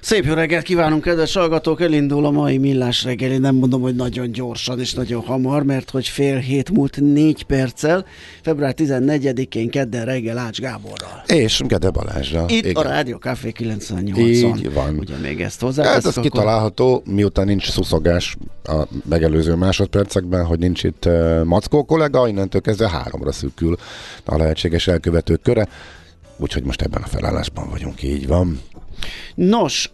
Szép jó reggelt kívánunk, kedves hallgatók! Elindul a mai millás reggeli, nem mondom, hogy nagyon gyorsan és nagyon hamar, mert hogy fél hét múlt négy perccel, február 14-én kedden reggel Ács Gáborral. És Gede Balázsra. Itt Igen. a Rádió Café 98 Így van. Ugye még ezt hozzá. Hát ez kitalálható, miután nincs szuszogás a megelőző másodpercekben, hogy nincs itt uh, Mackó kollega, innentől kezdve háromra szűkül a lehetséges elkövetők köre. Úgyhogy most ebben a felállásban vagyunk, így van. Nos,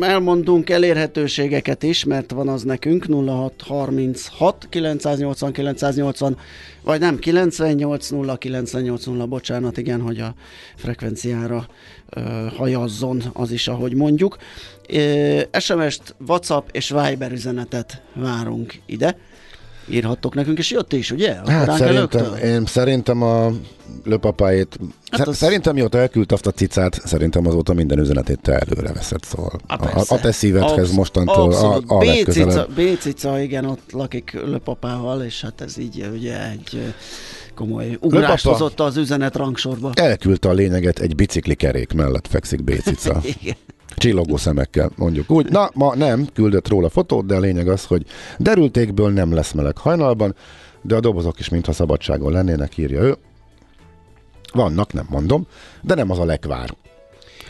elmondunk elérhetőségeket is, mert van az nekünk 0636 980 980, vagy nem, 98 0 98 0, bocsánat, igen, hogy a frekvenciára hajazzon az is, ahogy mondjuk. SMS-t, WhatsApp és Viber üzenetet várunk ide. Írhattok nekünk, és jött is, ugye? A Hát szerintem, én szerintem a löpapáit, Hát az- szerintem mióta elküldte azt a cicát, szerintem azóta minden üzenetet te előre veszed, szóval a, a, a te szívedhez Absz- mostantól a, abszolút. a B-cica, legközelebb. B-cica, igen, ott lakik löpapával, és hát ez így ugye egy komoly ugrást Löpapa- hozott az üzenet rangsorba. Elküldte a lényeget, egy bicikli kerék mellett fekszik Bécica. Igen. Csillogó szemekkel, mondjuk úgy. Na, ma nem küldött róla fotót, de a lényeg az, hogy derültékből nem lesz meleg hajnalban, de a dobozok is mintha szabadságon lennének, írja ő. Vannak, nem mondom, de nem az a lekvár.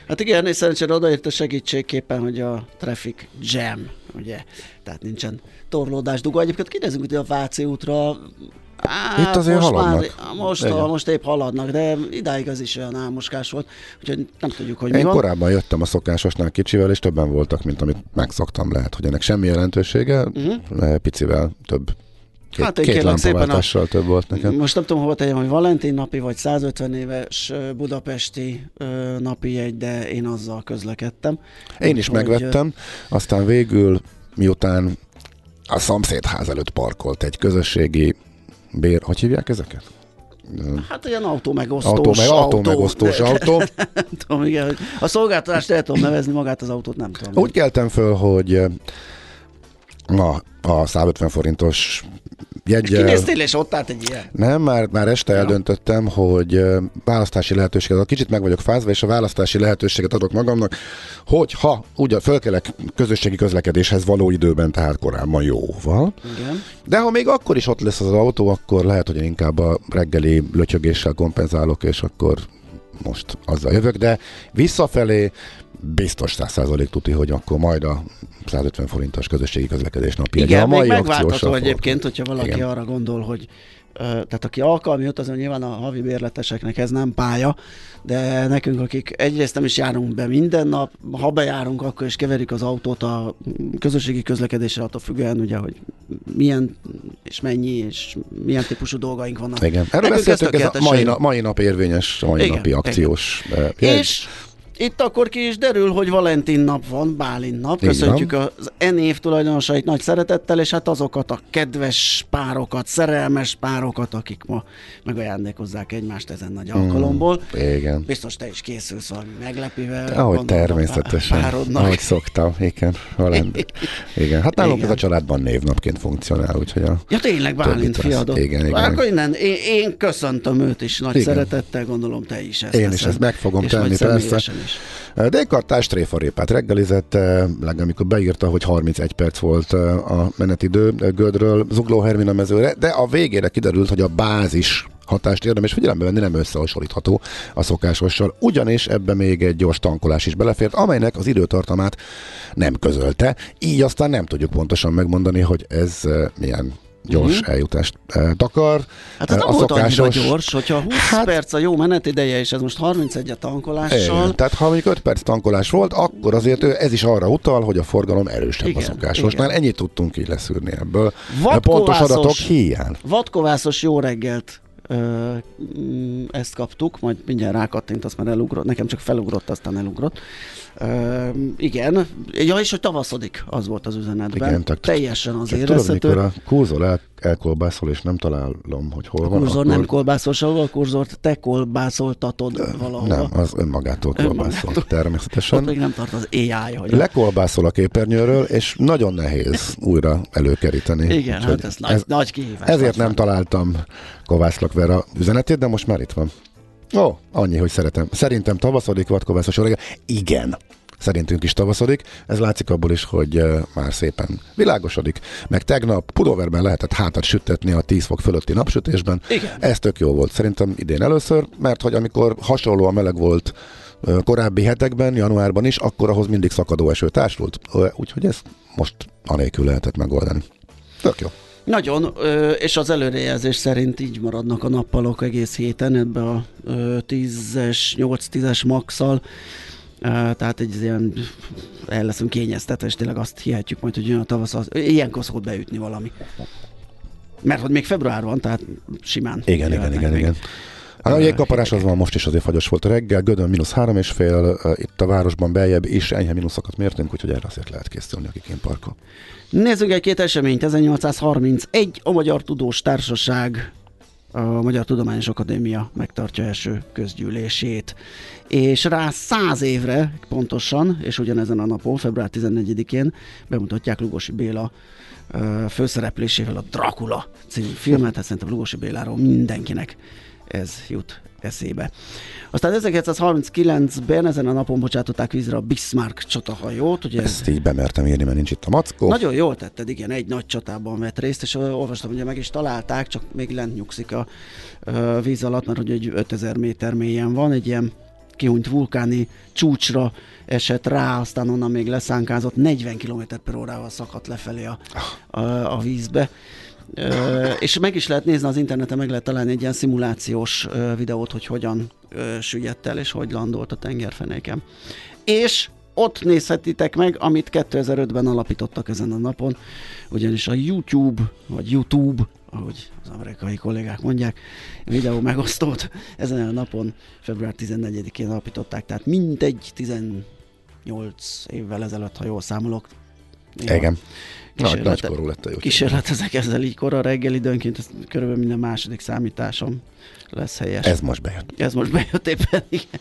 Hát igen, és szerencsére odaért a segítségképpen, hogy a traffic jam, ugye, tehát nincsen torlódás dugó. Egyébként kérdezzünk, hogy a Váci útra Hát, Itt azért most haladnak. Már, most, Igen. most épp haladnak, de idáig az is olyan álmoskás volt, úgyhogy nem tudjuk, hogy mi Én van. korábban jöttem a szokásosnál kicsivel, és többen voltak, mint amit megszoktam. Lehet, hogy ennek semmi jelentősége, uh-huh. picivel több. Két. Hát én két kérlek szépen a- több volt nekem. Most nem tudom, hova tegyem, hogy Valentin napi, vagy 150 éves budapesti ö, napi jegy, de én azzal közlekedtem. Én is Úgyhogy, megvettem, aztán végül, miután a szomszédház előtt parkolt egy közösségi bér, hogy hívják ezeket? Hát ilyen autó megosztós Autó, meg, autó megosztós de- autó. Nem tudom, igen, hogy a szolgáltatást el tudom nevezni, magát az autót nem tudom. Úgy keltem föl, hogy eh, a, a 150 forintos jegyel... Kinéztél, és ott állt egy ilyen. Nem, már, már este ja. eldöntöttem, hogy választási lehetőséget, kicsit meg vagyok fázva, és a választási lehetőséget adok magamnak, hogy ha ugye fölkelek közösségi közlekedéshez való időben, tehát korábban jóval, Igen. de ha még akkor is ott lesz az autó, akkor lehet, hogy én inkább a reggeli lötyögéssel kompenzálok, és akkor most azzal jövök, de visszafelé biztos 100% tuti, hogy akkor majd a 150 forintos közösségi közlekedés napi Igen, a még mai megváltható akciósra egyébként, hogyha valaki Igen. arra gondol, hogy tehát aki alkalmi jut, azon nyilván a havi bérleteseknek ez nem pálya, de nekünk, akik egyrészt nem is járunk be minden nap, ha bejárunk, akkor is keverjük az autót a közösségi közlekedésre, attól függően ugye, hogy milyen és mennyi és milyen típusú dolgaink vannak. Igen. Erről Nekünk beszéltünk, ez a tökéletesen mai, jó. na, mai nap érvényes, mai Igen, napi igen. akciós jegy. És Itt akkor ki is derül, hogy Valentin nap van, Bálint nap. Köszöntjük az N év tulajdonosait nagy szeretettel, és hát azokat a kedves párokat, szerelmes párokat, akik ma megajándékozzák egymást ezen nagy alkalomból. Igen. Biztos te is készülsz valami meglepivel. Ahogy természetesen. Párodnak. Ahogy szoktam, igen. Valend. Igen, hát nálunk Igen. ez a családban névnapként funkcionál, úgyhogy a... Ja tényleg Bálint fiadok. Igen, igen. Akkor innen, én, én köszöntöm őt is nagy Igen. szeretettel, gondolom te is ezt Én is teszed. ezt meg fogom tenni, persze. Is. Dékartás tréfarépát reggelizett, eh, legalább beírta, hogy 31 perc volt eh, a menetidő eh, Gödről Zugló Hermina mezőre, de a végére kiderült, hogy a bázis hatást érdemes figyelembe venni, nem összehasonlítható a szokásossal. Ugyanis ebbe még egy gyors tankolás is belefért, amelynek az időtartamát nem közölte, így aztán nem tudjuk pontosan megmondani, hogy ez eh, milyen gyors Mhm. eljutást eh, takar. Hát ez Eh, nem volt annyira gyors, hogyha 20 hát, perc a jó menetideje, és ez most 31 a tankolással. Igen, tehát ha mondjuk 5 perc tankolás volt, akkor azért ő, ez is arra utal, hogy a forgalom erősebb Igen, a szokásosnál. Ennyit tudtunk így leszűrni ebből. Pontos adatok hiány. Vadkovászos jó reggelt ezt kaptuk, majd mindjárt rákattintasz, mert elugrott, nekem csak felugrott, aztán elugrott. Ö, igen, ja, és hogy tavaszodik, az volt az üzenetben. Igen, tehát- Teljesen az Csak tudod, érezhető. mikor a kurzor el, elkolbászol, és nem találom, hogy hol A van. kurzor akkor... nem kolbászol sehol, a kurzort te kolbászoltatod valahol. Nem, az önmagától kolbászol, Önmagától. Ott természetesen. még nem tart az AI, hogy Lekolbászol a képernyőről, és nagyon nehéz újra előkeríteni. Igen, Úgyhogy hát ez, nagy, nagy kihívás. Ezért nem találtam Kovászlak Vera üzenetét, de most már itt van. Ó, annyi, hogy szeretem. Szerintem tavaszodik vadkovászos reggel. Igen, szerintünk is tavaszodik. Ez látszik abból is, hogy már szépen világosodik. Meg tegnap pulóverben lehetett hátat sütetni a 10 fok fölötti napsütésben. Igen. Ez tök jó volt. Szerintem idén először, mert hogy amikor hasonlóan meleg volt korábbi hetekben, januárban is, akkor ahhoz mindig szakadó eső társult. Úgyhogy ezt most anélkül lehetett megoldani. Tök jó. Nagyon, és az előrejelzés szerint így maradnak a nappalok egész héten ebbe a ö, 10-es, 8-10-es maxal. Tehát egy ilyen el leszünk kényeztetve, és tényleg azt hihetjük majd, hogy jön a tavasz, az, ilyenkor szokott beütni valami. Mert hogy még február van, tehát simán. Igen, igen, igen, még. igen. Hát a jégkaparás az van most is azért fagyos volt a reggel, Gödön mínusz három és fél, itt a városban beljebb is enyhe mínuszokat mértünk, úgyhogy erre azért lehet készülni, akik én parkol. Nézzük egy-két eseményt. 1831 a Magyar Tudós Társaság a Magyar Tudományos Akadémia megtartja első közgyűlését. És rá száz évre pontosan, és ugyanezen a napon, február 14-én bemutatják Lugosi Béla főszereplésével a Dracula című filmet, hát szerintem Lugosi Béláról mindenkinek ez jut eszébe. Aztán 1939-ben ezen a napon bocsátották vízre a Bismarck csatahajót, ugye Ezt így bemertem írni, mert nincs itt a mackó. nagyon jól tetted, igen, egy nagy csatában vett részt, és olvastam, hogy meg is találták, csak még lent nyugszik a víz alatt, mert hogy egy 5000 méter mélyen van, egy ilyen kihunyt vulkáni csúcsra esett rá, aztán onnan még leszánkázott, 40 km per órával szakadt lefelé a, a, a vízbe. És meg is lehet nézni az interneten, meg lehet találni egy ilyen szimulációs videót, hogy hogyan süllyedt el, és hogy landolt a tengerfenéken. És ott nézhetitek meg, amit 2005-ben alapítottak ezen a napon, ugyanis a YouTube, vagy YouTube, ahogy az amerikai kollégák mondják, videó megosztót ezen a napon, február 14-én alapították, tehát mintegy 18 évvel ezelőtt, ha jól számolok. Igen. Nagy, kísérlete- nagykorú lett a jó. Kísérletezek ezzel így kora reggel időnként, ez körülbelül minden második számításom lesz helyes. Ez most bejött. Ez most bejött éppen, igen.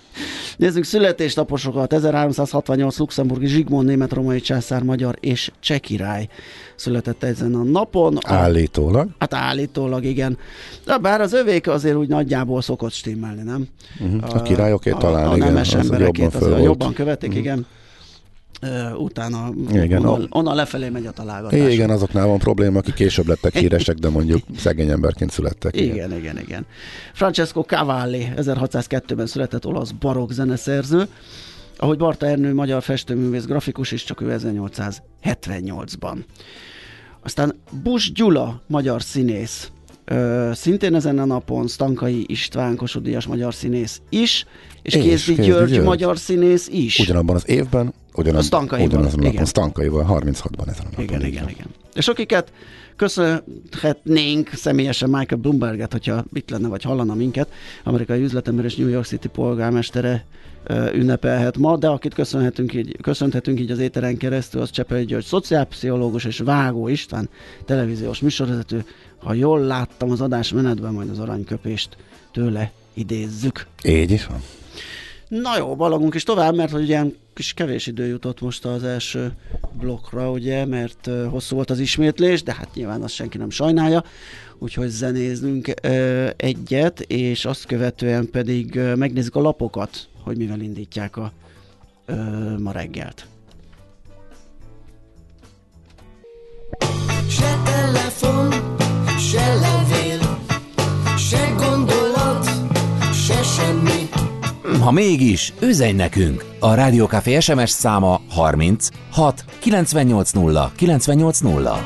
Nézzük születésnaposokat. 1368 luxemburgi Zsigmond, német romai császár, magyar és cseh király született ezen a napon. A, Állítólag. hát állítólag, igen. De bár az övék azért úgy nagyjából szokott stimmelni, nem? Uh-huh. A királyoké talán, a, a igen. nemes az emberekét jobban volt. jobban követik, igen. Utána Igen, onnan, a- onnan lefelé megy a találgatás. Igen, azoknál van probléma, akik később lettek híresek, de mondjuk szegény emberként születtek. Igen, igen, igen. Francesco Cavalli 1602-ben született olasz barokk zeneszerző, ahogy Barta Ernő magyar festőművész grafikus is, csak ő 1878-ban. Aztán Bus Gyula, magyar színész, Ö, szintén ezen a napon Stankai István Kossuth Díjas magyar színész is, és, És Kézdi György, György. magyar színész is. Ugyanabban az évben, ugyanaz, A Stankaival, ugyanazon a napon. Stankaival, 36-ban ezen a napon. Igen, igen, igen. És akiket köszönhetnénk személyesen Michael Bloomberget, hogyha itt lenne, vagy hallana minket, amerikai üzletember és New York City polgármestere ünnepelhet ma, de akit köszönhetünk így, köszönhetünk így az éteren keresztül, az Csepeli György, szociálpszichológus és Vágó István, televíziós műsorvezető. Ha jól láttam az adás menetben, majd az aranyköpést tőle idézzük. Így is van. Na jó, balagunk is tovább, mert hogy ugye kis kevés idő jutott most az első blokkra, ugye, mert hosszú volt az ismétlés, de hát nyilván azt senki nem sajnálja, úgyhogy zenéznünk uh, egyet, és azt követően pedig uh, megnézzük a lapokat, hogy mivel indítják a uh, ma reggelt. Se telefon, se levél, se gondolat, se semmi. Ha mégis, üzenj nekünk! A Rádiókafé SMS száma 30 6 980 980.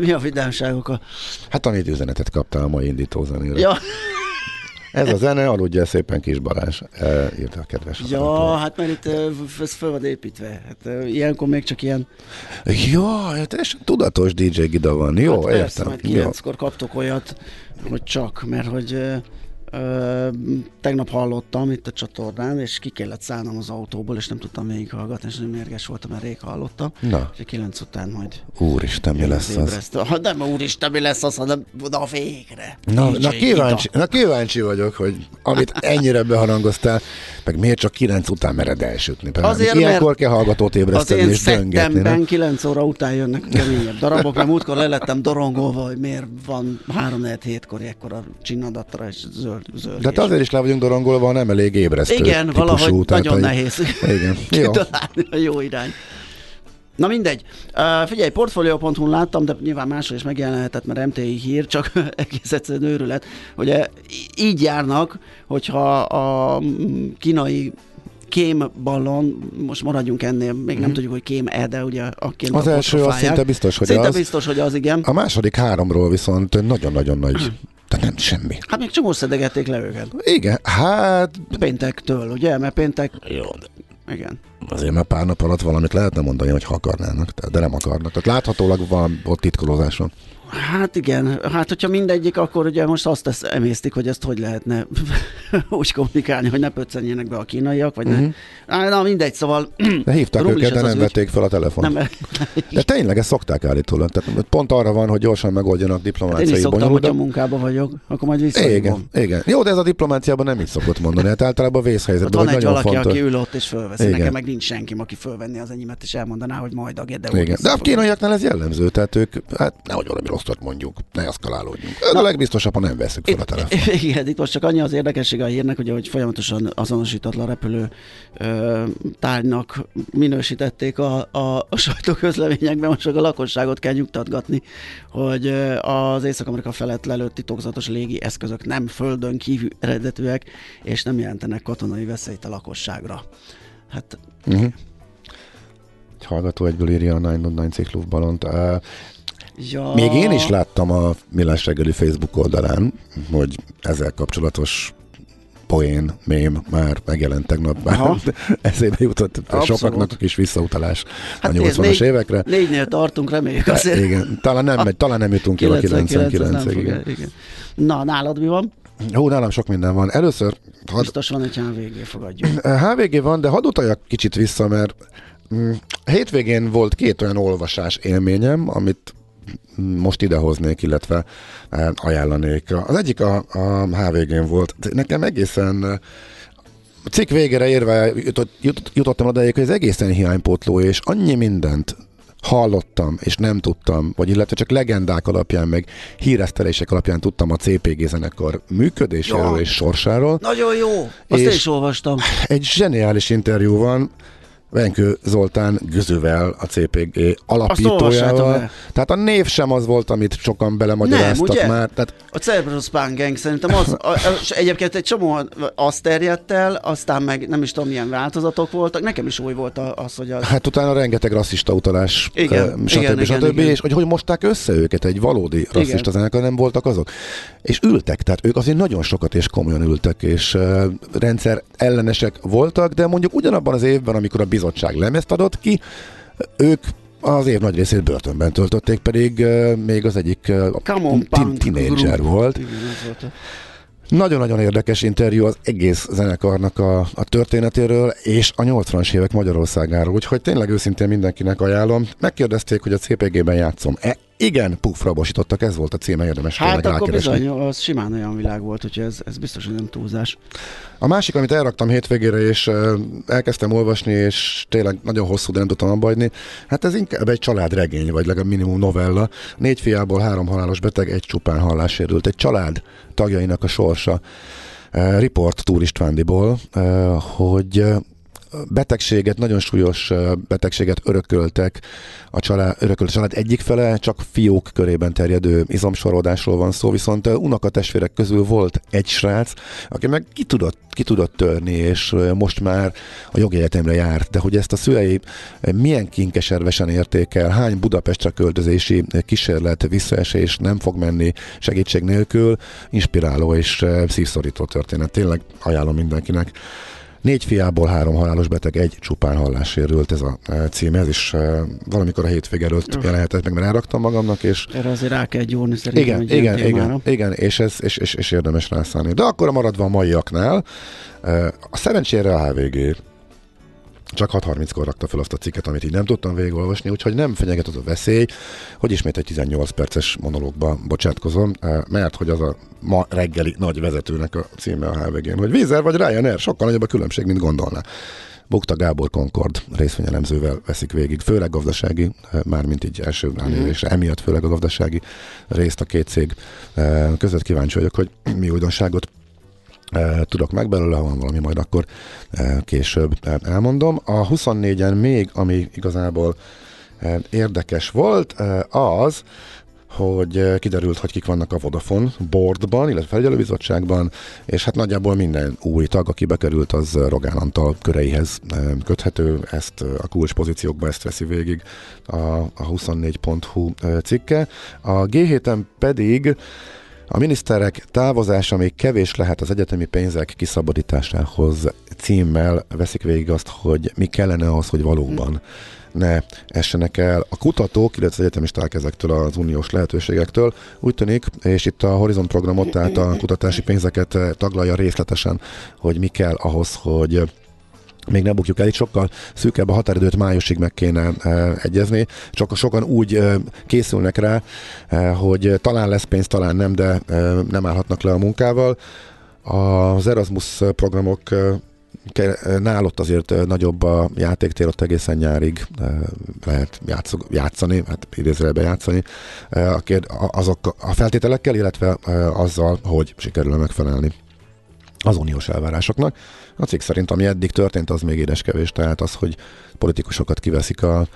Mi a vidámságok a... Hát amit üzenetet kaptál a mai indító zenére. Ja, Ez a zene, aludjál szépen Kis Balázs, e, írta a kedves ja, hallgató. hát mert itt uh, ez fel van építve. Hát, uh, ilyenkor még csak ilyen Ja, teljesen tudatos DJ Gida van. Jó, hát persze, értem. Jó. kilenckor kaptok olyat, hogy csak, mert hogy ö, tegnap hallottam itt a csatornán, és ki kellett szállnom az autóból, és nem tudtam végighallgatni, és nagyon mérges voltam, mert rég hallottam. Na, És kilenc után majd úristen, mi lesz az? Ha nem úristen, mi lesz az, hanem na végre. Na, na, kíváncsi, na kíváncsi vagyok, hogy amit ennyire beharangoztál, meg miért csak kilenc után mered elsütni. Azért, Ilyenkor mert kell hallgatót Az ébreszteni én és döngetni. nem? 9 óra után jönnek keményebb darabok, mert múltkor lelettem dorongolva, hogy miért van 3 4 hétkor ekkora csinnadatra és zöld, zöld De hát azért is le vagyunk dorongolva, ha nem elég ébresztő Igen, valahogy tehát, nagyon nehéz Igen, jó. kitalálni a jó irány. Na mindegy. Uh, figyelj, portfolio.hu láttam, de nyilván máshol is megjelenhetett, mert MTI hír, csak egész egyszerűen őrület. Ugye így járnak, hogyha a mm, kínai kémballon, most maradjunk ennél, még nem tudjuk, hogy kém-e, de ugye akként Mhm. Az első az szinte biztos, hogy Szinte az. biztos, hogy az, igen. A második háromról viszont nagyon-nagyon nagy, tehát nem semmi. Hát még csomó szedegették le őket. Igen, hát Péntektől, ugye? Mert péntek... jó, de Igen. azért már pár nap alatt valamit lehetne mondani, hogy ha akarnának, de nem akarnak. Tehát láthatólag van ott titkolózás van. Hát igen, hát hogyha mindegyik, akkor ugye most azt tesz, emésztik, hogy ezt hogy lehetne úgy kommunikálni, hogy ne pöccenjenek be a kínaiak, vagy Mhm. ne. Na mindegy, szóval De hívták őket, de nem vették fel a telefont. nem, De tényleg ezt szokták állítólag. Tehát pont arra van, hogy gyorsan megoldjanak hát én is diplomáciai szoktam, bonyolult. hogyha munkában vagyok, akkor majd visszahívom. Igen, igen. Jó, de ez a diplomáciában nem így szokott mondani. Hát általában vészhelyzetben, van hogy egy nagyon valaki, fontos. aki ül ott és fölveszi. Igen. Nekem meg nincs senki, aki fölvenni az enyémet, és elmondaná, hogy majd a úr Igen. De a kínaiaknál ez jellemző, tehát ők, hát nehogy valami rosszat mondjuk, ne eszkalálódjunk. Ez a legbiztosabb, ha nem veszük fel a telefont. Itt, igen, itt most csak annyi az érdekessége a hírnek, ugye, hogy folyamatosan azonosítatlan repülő ö, tárgynak minősítették a, a, a sajtóközleményekben, most csak a lakosságot kell nyugtatgatni, hogy az Észak-Amerika felett lelőtt titokzatos légi eszközök nem földön kívül eredetűek, és nem jelentenek katonai veszélyt a lakosságra. Hát Uh-huh. Egy hallgató egyből írja a 909 ciklus balont. Ja, még én is láttam a Millás reggeli Facebook oldalán, hogy ezzel kapcsolatos poén, mém már megjelent tegnap, már Aha. eszébe jutott Abszolút. sokaknak a kis visszautalás Hát a nézd, 80-as négy- évekre. Négynél tartunk, reméljük azért. Igen, talán nem, megy, talán nem jutunk ki a 99 az nem 99-ig. fog Igen. el, igen. Na, nálad mi van? Hú, nálam sok minden van. Először, hadd Biztos van egy HVG, fogadjuk. HVG van, de hadd utaljak kicsit vissza, mert mm, hétvégén volt két olyan olvasás élményem, amit most idehoznék, illetve eh, ajánlanék. Az egyik a, a HVG-n volt. Nekem egészen eh, a cikk végére érve jutott, jut, jutottam odaig, hogy ez egészen hiánypótló, és annyi mindent hallottam, és nem tudtam, vagy illetve csak legendák alapján, meg híresztelések alapján tudtam a CPG zenekar működéséről Ja. és sorsáról. Nagyon jó! Azt És- én is olvastam. Egy zseniális interjú van, Venkő Zoltán Gözővel, a CPG alapítójával. Tehát a név sem az volt, amit sokan belemagyaráztak Nem, ugye? már. Tehát A Cerberus Spán Gang szerintem az, a, és egyébként egy csomó azt terjedt el, aztán meg nem is tudom milyen változatok voltak, nekem is új volt az, hogy a, Hát utána rengeteg rasszista utalás, Igen, stb. igen, igen, stb. igen. És hogy hogy mosták össze őket, egy valódi rasszista zenekar nem voltak azok. És ültek, tehát ők azért nagyon sokat és komolyan ültek, és uh, rendszer ellenesek voltak, de mondjuk ugyanabban az évben, amikor a bizottság lemezt adott ki, ők az év nagy részét börtönben töltötték, pedig uh, még az egyik uh, Group. volt. Igen, volt. Nagyon-nagyon érdekes interjú az egész zenekarnak a, a történetéről és a 80-as évek Magyarországáról, úgyhogy tényleg őszintén mindenkinek ajánlom. Megkérdezték, hogy a CPG-ben játszom. Igen, pufrabosítottak, ez volt a címe, érdemes Hát akkor rákeresni. bizony, az simán olyan világ volt, úgyhogy ez, ez biztos, hogy nem túlzás. A másik, amit elraktam hétvégére, és elkezdtem olvasni, és tényleg nagyon hosszú, de nem tudtam abba hagyni, hát ez inkább egy családregény, vagy legalább minimum novella. Négy fiából három halálos beteg, egy csupán hallássérült. Egy család tagjainak a sorsa. Report Túr Istvándiból, hogy betegséget, nagyon súlyos betegséget örököltek a család, örökölt a család egyik fele, csak fiók körében terjedő izomsorodásról van szó, viszont unokatestvérek közül volt egy srác, aki meg ki tudott, ki tudott törni, és most már a jogi egyetemre járt, de hogy ezt a szülei milyen kinkeservesen érték el, hány Budapestre költözési kísérlet, visszaesés nem fog menni segítség nélkül, inspiráló és szívszorító történet. Tényleg ajánlom mindenkinek. Négy fiából három halálos beteg, egy csupán hallássérült ez a e, cím, ez is e, valamikor a hétvége előtt jelenhetett meg, mert elraktam magamnak, és Erre azért rá kell gyúrni szerintem igen, igen, igen, igen, és, ez, és, és, és érdemes rászállni. De akkor maradva a maiaknál, e, a szerencsére a HVG csak 6.30-kor rakta fel azt a cikket, amit így nem tudtam végigolvasni, úgyhogy nem fenyeget az a veszély, hogy ismét egy 18 perces monológba bocsátkozom, eh, mert hogy az a ma reggeli nagy vezetőnek a címe a HVG-n, hogy Vízer vagy Ryanair, sokkal nagyobb a különbség, mint gondolná. Bukta Gábor Concord részvényelemzővel veszik végig, főleg gazdasági, eh, mármint így első ránézésre, emiatt főleg a gazdasági részt a két cég eh, között kíváncsi vagyok, hogy mi újdonságot tudok meg belőle, ha van valami, majd akkor eh, később eh, elmondom. A 24-en még, ami igazából eh, érdekes volt, eh, az, hogy eh, kiderült, hogy kik vannak a Vodafone boardban, illetve felügyelőbizottságban, és hát nagyjából minden új tag, aki bekerült, az eh, Rogán Antal köreihez eh, köthető, ezt eh, a kulcs pozíciókba ezt veszi végig a, a 24.hu eh, cikke. A G7-en pedig a miniszterek távozása még kevés lehet az egyetemi pénzek kiszabadításához címmel veszik végig azt, hogy mi kellene ahhoz, hogy valóban ne essenek el a kutatók, illetve az egyetemisták ezektől az uniós lehetőségektől. Úgy tűnik, és itt a Horizon programot, tehát a kutatási pénzeket taglalja részletesen, hogy mi kell ahhoz, hogy még ne bukjuk el, itt sokkal szűkebb a határidőt májusig meg kéne e, egyezni, csak sokan úgy e, készülnek rá, e, hogy talán lesz pénz, talán nem, de e, nem állhatnak le a munkával. Az Erasmus programok e, nálott azért e, nagyobb a játéktér, ott egészen nyárig e, lehet játszog, játszani, hát idézőjelben játszani, azok a feltételekkel, illetve azzal, hogy sikerül megfelelni az uniós elvárásoknak. A cikk szerint, ami eddig történt, az még édeskevés, tehát az, hogy politikusokat kiveszik a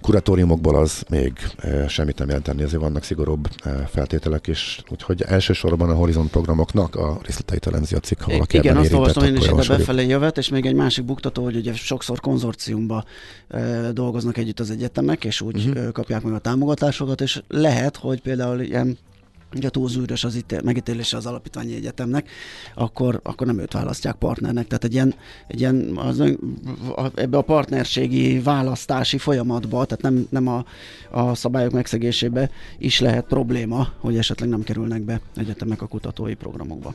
kuratóriumokból, az még e, semmit nem jelenteni, ezért vannak szigorúbb e, feltételek is, úgyhogy elsősorban a Horizon programoknak a részleteit elemzi a cikk, ha valaki Igen, azt olvastam én is ide befelé jövet, és még egy másik buktató, hogy ugye sokszor konzorciumba e, dolgoznak együtt az egyetemek, és úgy uh-huh. kapják meg a támogatásokat, és lehet, hogy például ilyen ugye túl zűrös az ítél, megítélése az alapítványi egyetemnek, akkor, akkor nem őt választják partnernek. Tehát egy ilyen, egy ilyen az, a- ebbe a partnerségi választási folyamatba, tehát nem, nem a, a szabályok megszegésébe is lehet probléma, hogy esetleg nem kerülnek be egyetemek a kutatói programokba.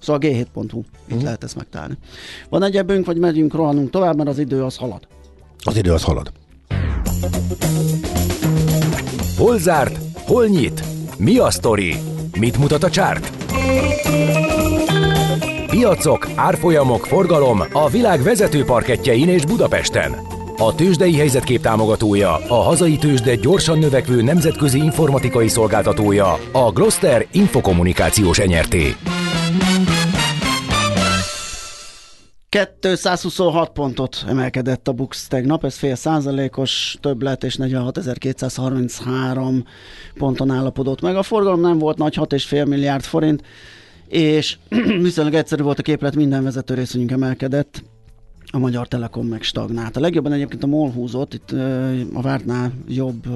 Szóval g7.hu, itt uh-huh. lehet ezt megtalálni. Van egyebünk, vagy megyünk, rohanunk tovább, mert az idő az halad. Az idő az halad. Hol zárt? Hol nyit? Mi a sztori? Mit mutat a csárt? Piacok, árfolyamok, forgalom a világ vezető parketjein és Budapesten. A tőzsdei helyzetkép támogatója, a hazai tőzsde gyorsan növekvő nemzetközi informatikai szolgáltatója, a Gloster Infokommunikációs enyerté. 226 pontot emelkedett a Bux tegnap, ez fél százalékos többlet, és 46.233 ponton állapodott meg. A forgalom nem volt nagy, 6,5 milliárd forint, és viszonylag egyszerű volt a képlet, minden vezető részvényünk emelkedett, a Magyar Telekom meg stagnált. A legjobban egyébként a MOL húzott, itt a vártnál jobb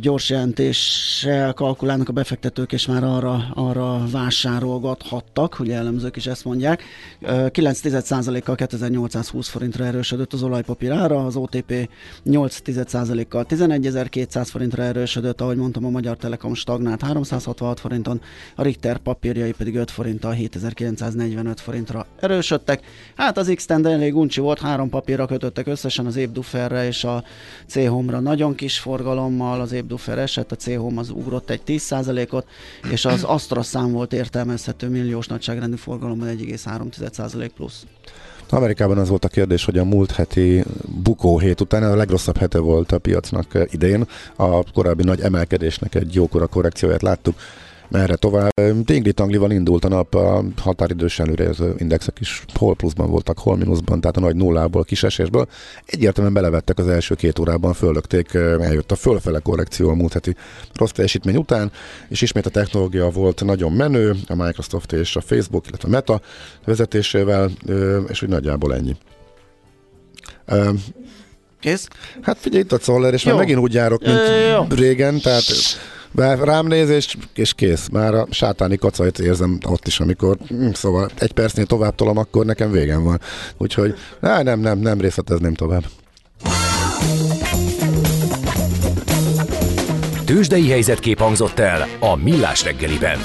gyors jelentéssel kalkulálnak a befektetők, és már arra, arra vásárolgathattak, hogy elemzők is ezt mondják. 9,1%-kal 2820 forintra erősödött az olajpapír ára, az OTP 8,1%-kal 11.200 forintra erősödött, ahogy mondtam, a Magyar Telekom stagnált 366 forinton, a Richter papírjai pedig 5 forinttal 7945 forintra erősödtek. Hát az x elég uncsi volt, három papírra kötöttek összesen az Ébduferre és a C-Home-ra nagyon kis forgalommal, az Ébdufer esett, a C-Home az ugrott egy 10%-ot, és az Astra szám volt értelmezhető milliós nagyságrendű forgalomban 1,3% plusz. Amerikában az volt a kérdés, hogy a múlt heti bukó hét után a legrosszabb hete volt a piacnak idén. A korábbi nagy emelkedésnek egy jókora korrekcióját láttuk merre tovább. Tingli-tanglival indult a nap, a határidős előrejelző indexek is hol pluszban voltak, hol mínuszban, tehát a nagy nullából, kisesésből. Egyértelműen belevettek az első két órában, föllökték, eljött a fölfele korrekció a múlt heti rossz teljesítmény után, és ismét a technológia volt nagyon menő, a Microsoft és a Facebook, illetve a Meta vezetésével, és úgy nagyjából ennyi. Kész? Hát figyelj, itt a Zoller, és Jó. már megint úgy járok, mint Jó. régen, tehát rám néz, és, és kész. Már a sátáni kacajt érzem ott is, amikor hm, szóval egy percnél tovább tolom, akkor nekem végem van. Úgyhogy á, nem, nem, nem részletezném tovább. Tőzsdei helyzetkép hangzott el a Millás reggeliben.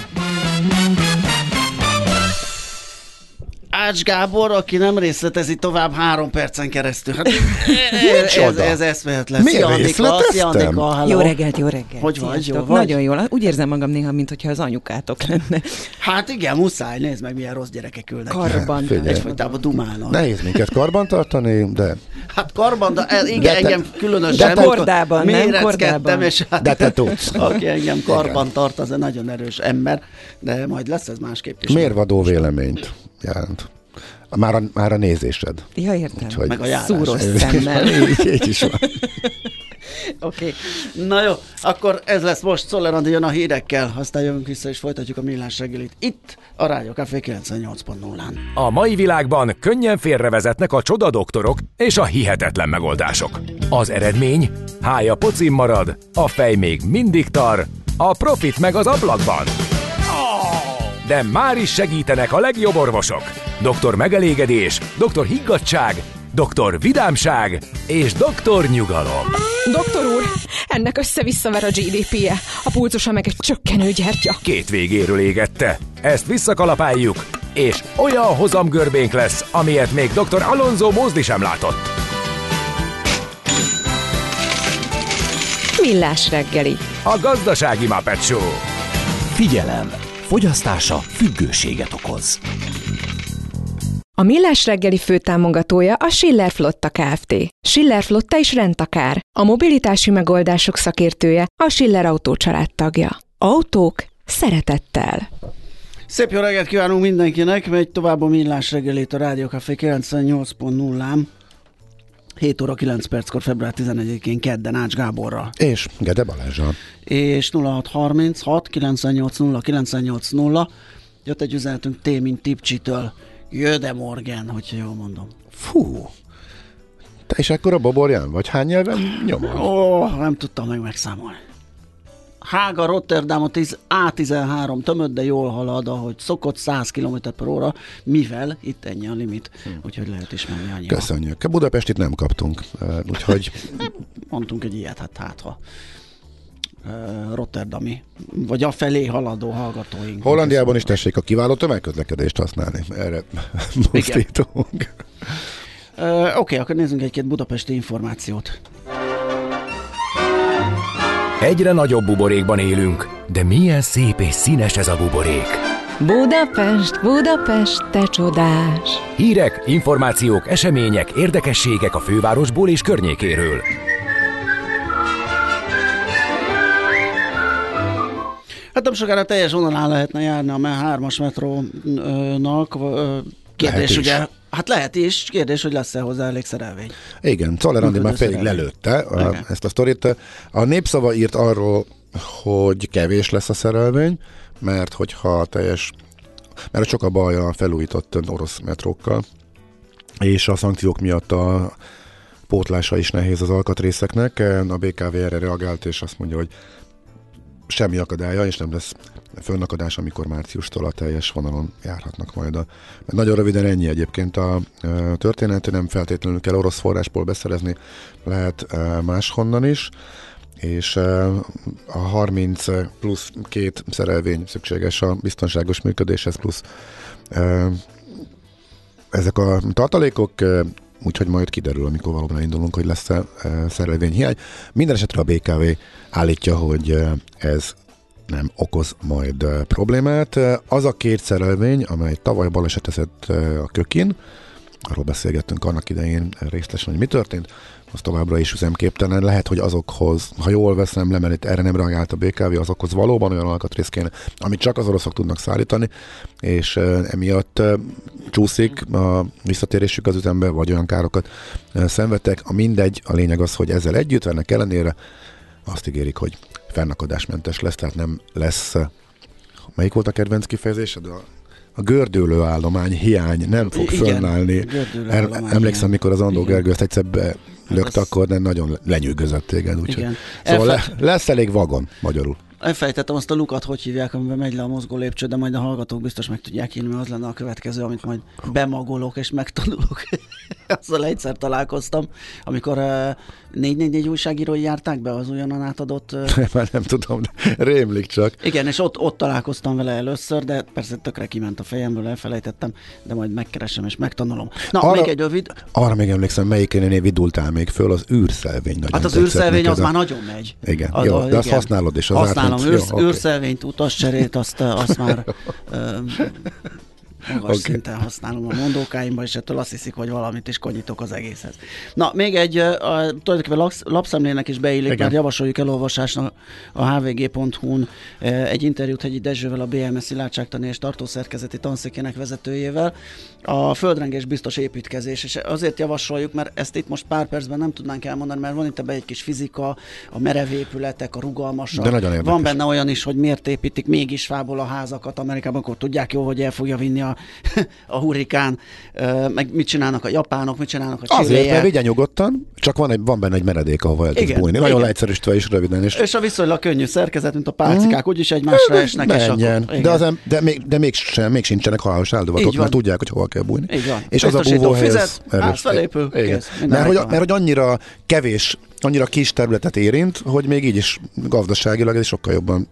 Ács Gábor, aki nem részletezi tovább három percen keresztül. Hát, ez, ez, ez eszméletlen. Miért Szia, Jó reggelt, jó reggelt. Hogy vagy? Jó vagy? Nagyon jól. Úgy érzem magam néha, mintha az anyukátok lenne. Hát igen, muszáj. Nézd meg, milyen rossz gyerekek ülnek. Karban. Egyfajtában dumálnak. Nehéz minket karban tartani, de... Hát karban, de igen, de te, engem különösen. De kordában, nem kordában. És hát, de te tudsz. Aki engem karban tart, az egy nagyon erős ember, de majd lesz ez másképp is. Mérvadó véleményt jelent. Már a, már a nézésed. Ja, értem. Úgyhogy meg a járás. Szúros szemmel. így, így is van. Oké. Okay. Na jó, akkor ez lesz most. Szoller Andi jön a hírekkel, aztán jövünk vissza és folytatjuk a millás reggelit. Itt a Rádió Café 98.0-án. A mai világban könnyen félrevezetnek a csoda doktorok és a hihetetlen megoldások. Az eredmény? Hája pocim marad, a fej még mindig tar, a profit meg az ablakban de már is segítenek a legjobb orvosok. Doktor megelégedés, doktor higgadság, doktor vidámság és doktor nyugalom. Doktor úr, ennek össze-visszaver a GDP-je, a pulcosa meg egy csökkenő gyertya. Két végéről égette. Ezt visszakalapáljuk, és olyan hozamgörbénk lesz, amilyet még dr. Alonso Mózdi sem látott. Millás reggeli. A gazdasági Muppet Show. Figyelem! Fogyasztása függőséget okoz. A Millás reggeli főtámogatója a Schiller Flotta Kft. Schiller Flotta is rendtakár. A mobilitási megoldások szakértője a Schiller Autó tagja. Autók szeretettel. Szép jó reggelt kívánunk mindenkinek, megy tovább a Millás reggelét a Rádió Café 98.0-án. 7 óra 9 perckor, február 11-én kedden Ács Gáborra. És Gede Balázsa. És 0636 98 0 98 0. Jött egy üzenetünk T, mint Tipcsitől. Jöde Morgan, hogyha jól mondom. Fú, te is ekkora baborján vagy? Hány nyelven nyomod? Ó, nem tudtam meg megszámolni. Hága Rotterdam a A13 tömött, de jól halad, ahogy szokott 100 km per óra, mivel itt ennyi a limit, hm. úgyhogy lehet is menni annyi. Köszönjük. A Budapestit nem kaptunk, úgyhogy... Mondtunk egy ilyet, hát hát ha Rotterdami, vagy a felé haladó hallgatóink. Hollandiában is tessék a kiváló tömegközlekedést használni. Erre buzdítunk. Uh, Oké, okay, akkor nézzünk egy-két budapesti információt. Egyre nagyobb buborékban élünk, de milyen szép és színes ez a buborék. Budapest, Budapest, te csodás! Hírek, információk, események, érdekességek a fővárosból és környékéről. Hát nem sokára teljes vonalán lehetne járni a 3-as metrónak, Kérdés is. ugye, hát lehet is, kérdés, hogy lesz-e hozzá elég szerelvény. Igen, Czoller Andi már szerelvény. lelőtte a, ezt a sztorit. A népszava írt arról, hogy kevés lesz a szerelvény, mert hogyha teljes, mert sok a baj a felújított orosz metrókkal, és a szankciók miatt a pótlása is nehéz az alkatrészeknek. A BKV erre reagált, és azt mondja, hogy semmi akadálya, és nem lesz fönnakadás, amikor márciustól a teljes vonalon járhatnak majd. A, mert nagyon röviden ennyi egyébként a e, történet, nem feltétlenül kell orosz forrásból beszerezni, lehet máshonnan is, és a 30 plusz két szerelvény szükséges a biztonságos működéshez, plusz ezek a tartalékok, úgyhogy majd kiderül, amikor valóban indulunk, hogy lesz-e szerelvényhiány. Minden esetre a BKV állítja, hogy ez nem okoz majd problémát. Az a két szerelvény, amely tavaly balesetezett a kökin, arról beszélgettünk annak idején részletesen, hogy mi történt, az továbbra is üzemképtelen. Lehet, hogy azokhoz, ha jól veszem le, mert itt erre nem reagált a BKV, azokhoz valóban olyan alkatrész kéne, amit csak az oroszok tudnak szállítani, és emiatt csúszik a visszatérésük az üzembe, vagy olyan károkat szenvedtek. A mindegy, a lényeg az, hogy ezzel együtt, ennek ellenére azt ígérik, hogy fennakadásmentes lesz, tehát nem lesz e, melyik volt a kedvenc kifejezésed? A, a gördülő állomány hiány nem fog Igen, fönnállni. emlékszem, mikor az Andó. Gergő ezt egyszer lökte, az- akkor de nagyon lenyűgözött téged. Úgyhogy. Igen. Szóval le, Elfe- lesz elég vagon, magyarul. Elfejtettem azt a lukat, hogy hívják, amiben megy le a mozgó lépcső, de majd a hallgatók biztos meg tudják írni, mert az lenne a következő, amit majd bemagolok és megtanulok. Azzal egyszer találkoztam, amikor uh, 444 újságírói járták be az újonnan átadott uh, Már nem tudom, de rémlik csak. Igen, és ott, ott találkoztam vele először, de persze tökre kiment a fejemből, elfelejtettem, de majd megkeresem és megtanulom. Na, Arra- még egy rövid. Arra még emlékszem, melyikénél vidultál még föl, az űrszelvény. Hát az űrszelvény az a- már nagyon megy. Igen, Az- jó, a- de azt igen. használod is. Az Használom, jó, oké. űrszervényt, utascserét, azt, azt már magas okay. szinten használom a mondókáimban, és ettől azt hiszik, hogy valamit is konyítok az egészhez. Na, még egy, a, tulajdonképpen lapsz, lapszemlének is beillik, Igen. mert javasoljuk elolvasásnak a hvg.hu-n egy interjút Hegyi Dezsővel, a BMS Szilárdságtani és Tartószerkezeti Tanszékének vezetőjével. A földrengés biztos építkezés, és azért javasoljuk, mert ezt itt most pár percben nem tudnánk elmondani, mert van itt ebbe egy kis fizika, a merev épületek, a rugalmasak. De nagyon érdekes. Van benne olyan is, hogy miért építik mégis fából a házakat Amerikában, akkor tudják jó, hogy el fogja vinni a, a hurrikán, Ö, meg mit csinálnak a japánok, mit csinálnak a Azért, mert csilliek. vigye nyugodtan, csak van, egy, van benne egy meredék, ahova el tudsz Igen, bújni. Nagyon igen. leegyszerűsítve és röviden. És És a viszonylag könnyű szerkezet, mint a pálcikák, úgyis egymásra esnek, és akkor... Menjen. De, igen. az de, még, de még, sem, még sincsenek halálos áldozatok, mert tudják, hogy hova kell bújni. Így van. És az a Biztosító búvóhely, ez fizet, ház felépül, Igen. kész, Mert hogy, mert hogy annyira kevés, annyira kis területet érint, hogy még így is gazdaságilag ez sokkal jobban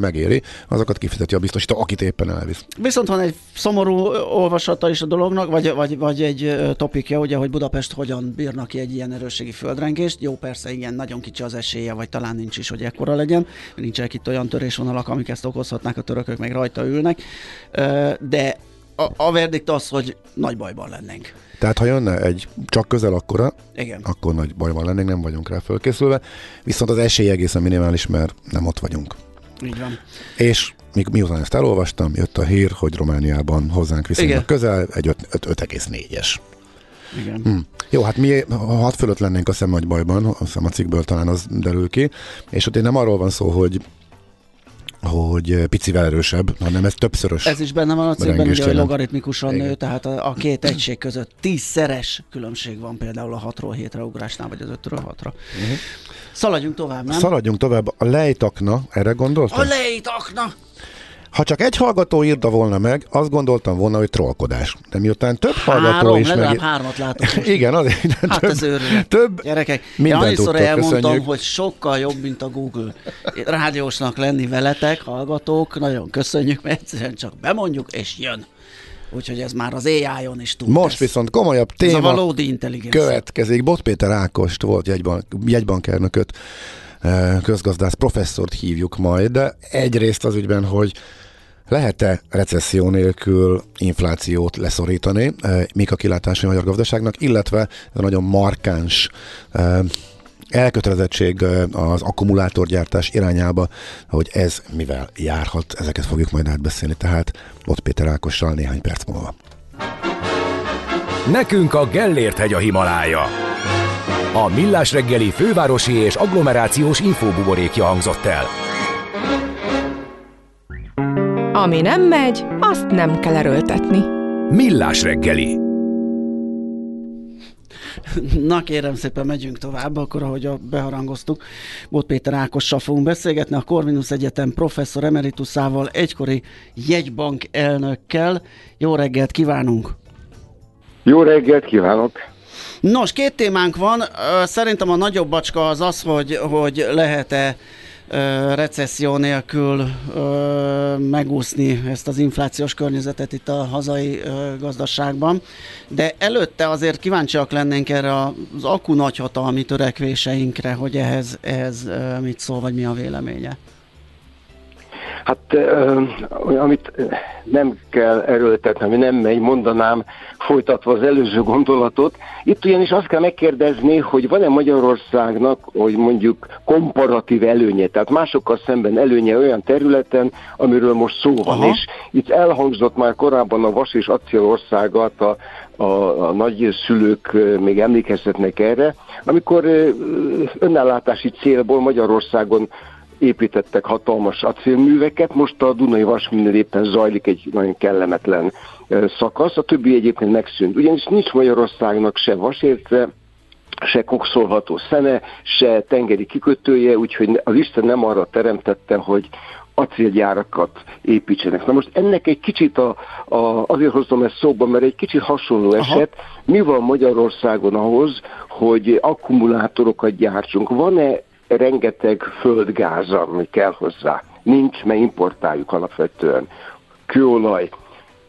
megéri. Azokat kifizeti a biztosító, akit éppen elvisz. Viszont van egy szomorú olvasata is a dolognak, vagy, vagy, vagy egy topikja, ugye, hogy Budapest hogyan bírnak ki egy ilyen erősségi földrengést. Jó, persze, igen, nagyon kicsi az esélye, vagy talán nincs is, hogy ekkora legyen. Nincsenek itt olyan törésvonalak, amik ezt okozhatnák, a törökök meg rajta ülnek. De a, a verdikt az, hogy nagy bajban lennénk. Tehát ha jönne egy csak közel akkora, Igen. akkor nagy bajban lennénk, nem vagyunk rá fölkészülve. Viszont az esély egészen minimális, mert nem ott vagyunk. Így van. És mi, miután ezt elolvastam, jött a hír, hogy Romániában hozzánk viszonylag Igen. közel egy öt- öt- 5,4-es. Igen. Hm. Jó, hát mi ha hat fölött lennénk a szem nagy bajban, azt hiszem a cikkből talán az derül ki, és ott én nem arról van szó, hogy hogy picivel erősebb, hanem ez többszörös. Ez is benne van a cikkben, ugye, hogy logaritmikusan Igen. nő, tehát a, a két egység között tízszeres különbség van például a 6-ról 7-re ugrásnál, vagy az 5-ről 6-ra. Uh-huh. Szaladjunk tovább, nem? Szaladjunk tovább. A lejtakna, erre gondoltam? a lejtakna! Ha csak egy hallgató írta volna meg, azt gondoltam volna, hogy trollkodás. De miután több hallgató Három, is legalább meg... hármat látok most. Igen, azért. Hát több, ez őrület. több Gyerekek, én annyiszor tudtok, elmondtam, köszönjük. hogy sokkal jobb, mint a Google. Rádiósnak lenni veletek, hallgatók, nagyon köszönjük, mert egyszerűen csak bemondjuk, és jön. Úgyhogy ez már az AI-on is tud. Most ez, viszont komolyabb ez a téma valódi intelligencia. következik. Bot Péter Ákost volt jegyban, jegybankernököt, közgazdász professzort hívjuk majd, de egyrészt az ügyben, hogy lehet-e recesszió nélkül inflációt leszorítani, eh, mik a kilátásai a magyar gazdaságnak, illetve nagyon markáns eh, elkötelezettség eh, az akkumulátorgyártás irányába, hogy ez mivel járhat, ezeket fogjuk majd átbeszélni, tehát ott Péter Ákossal néhány perc múlva. Nekünk a Gellért hegy a Himalája. A Millás reggeli fővárosi és agglomerációs infóbuborékja hangzott el. Ami nem megy, azt nem kell erőltetni. Millás reggeli. Na kérem szépen, megyünk tovább, akkor ahogy a beharangoztuk. Bot Péter Ákossal fogunk beszélgetni, a Corvinus Egyetem professzor emeritusával, egykori jegybank elnökkel. Jó reggelt kívánunk! Jó reggelt kívánok! Nos, két témánk van. Szerintem a nagyobb bacska az az, hogy, hogy lehet-e recesszió nélkül megúszni ezt az inflációs környezetet itt a hazai gazdaságban. De előtte azért kíváncsiak lennénk erre az akku nagyhatalmi törekvéseinkre, hogy ehhez, ehhez mit szól, vagy mi a véleménye. Hát amit nem kell erőltetni, ami nem megy, mondanám folytatva az előző gondolatot. Itt ugyanis azt kell megkérdezni, hogy van-e Magyarországnak, hogy mondjuk komparatív előnye, tehát másokkal szemben előnye olyan területen, amiről most szó van. Aha. És itt elhangzott már korábban a vas és acélországat, a, a, a nagyszülők ö, még emlékezhetnek erre, amikor ö, önellátási célból Magyarországon építettek hatalmas acélműveket, most a Dunai Vasműnél éppen zajlik egy nagyon kellemetlen szakasz, a többi egyébként megszűnt. Ugyanis nincs Magyarországnak se vasérce, se kokszolható szene, se tengeri kikötője, úgyhogy az Isten nem arra teremtette, hogy acélgyárakat építsenek. Na most ennek egy kicsit a, a, azért hozom ezt szóba, mert egy kicsit hasonló eset. Mi van Magyarországon ahhoz, hogy akkumulátorokat gyártsunk? Van-e rengeteg földgáz, ami kell hozzá? Nincs, mert importáljuk alapvetően. Kőolaj,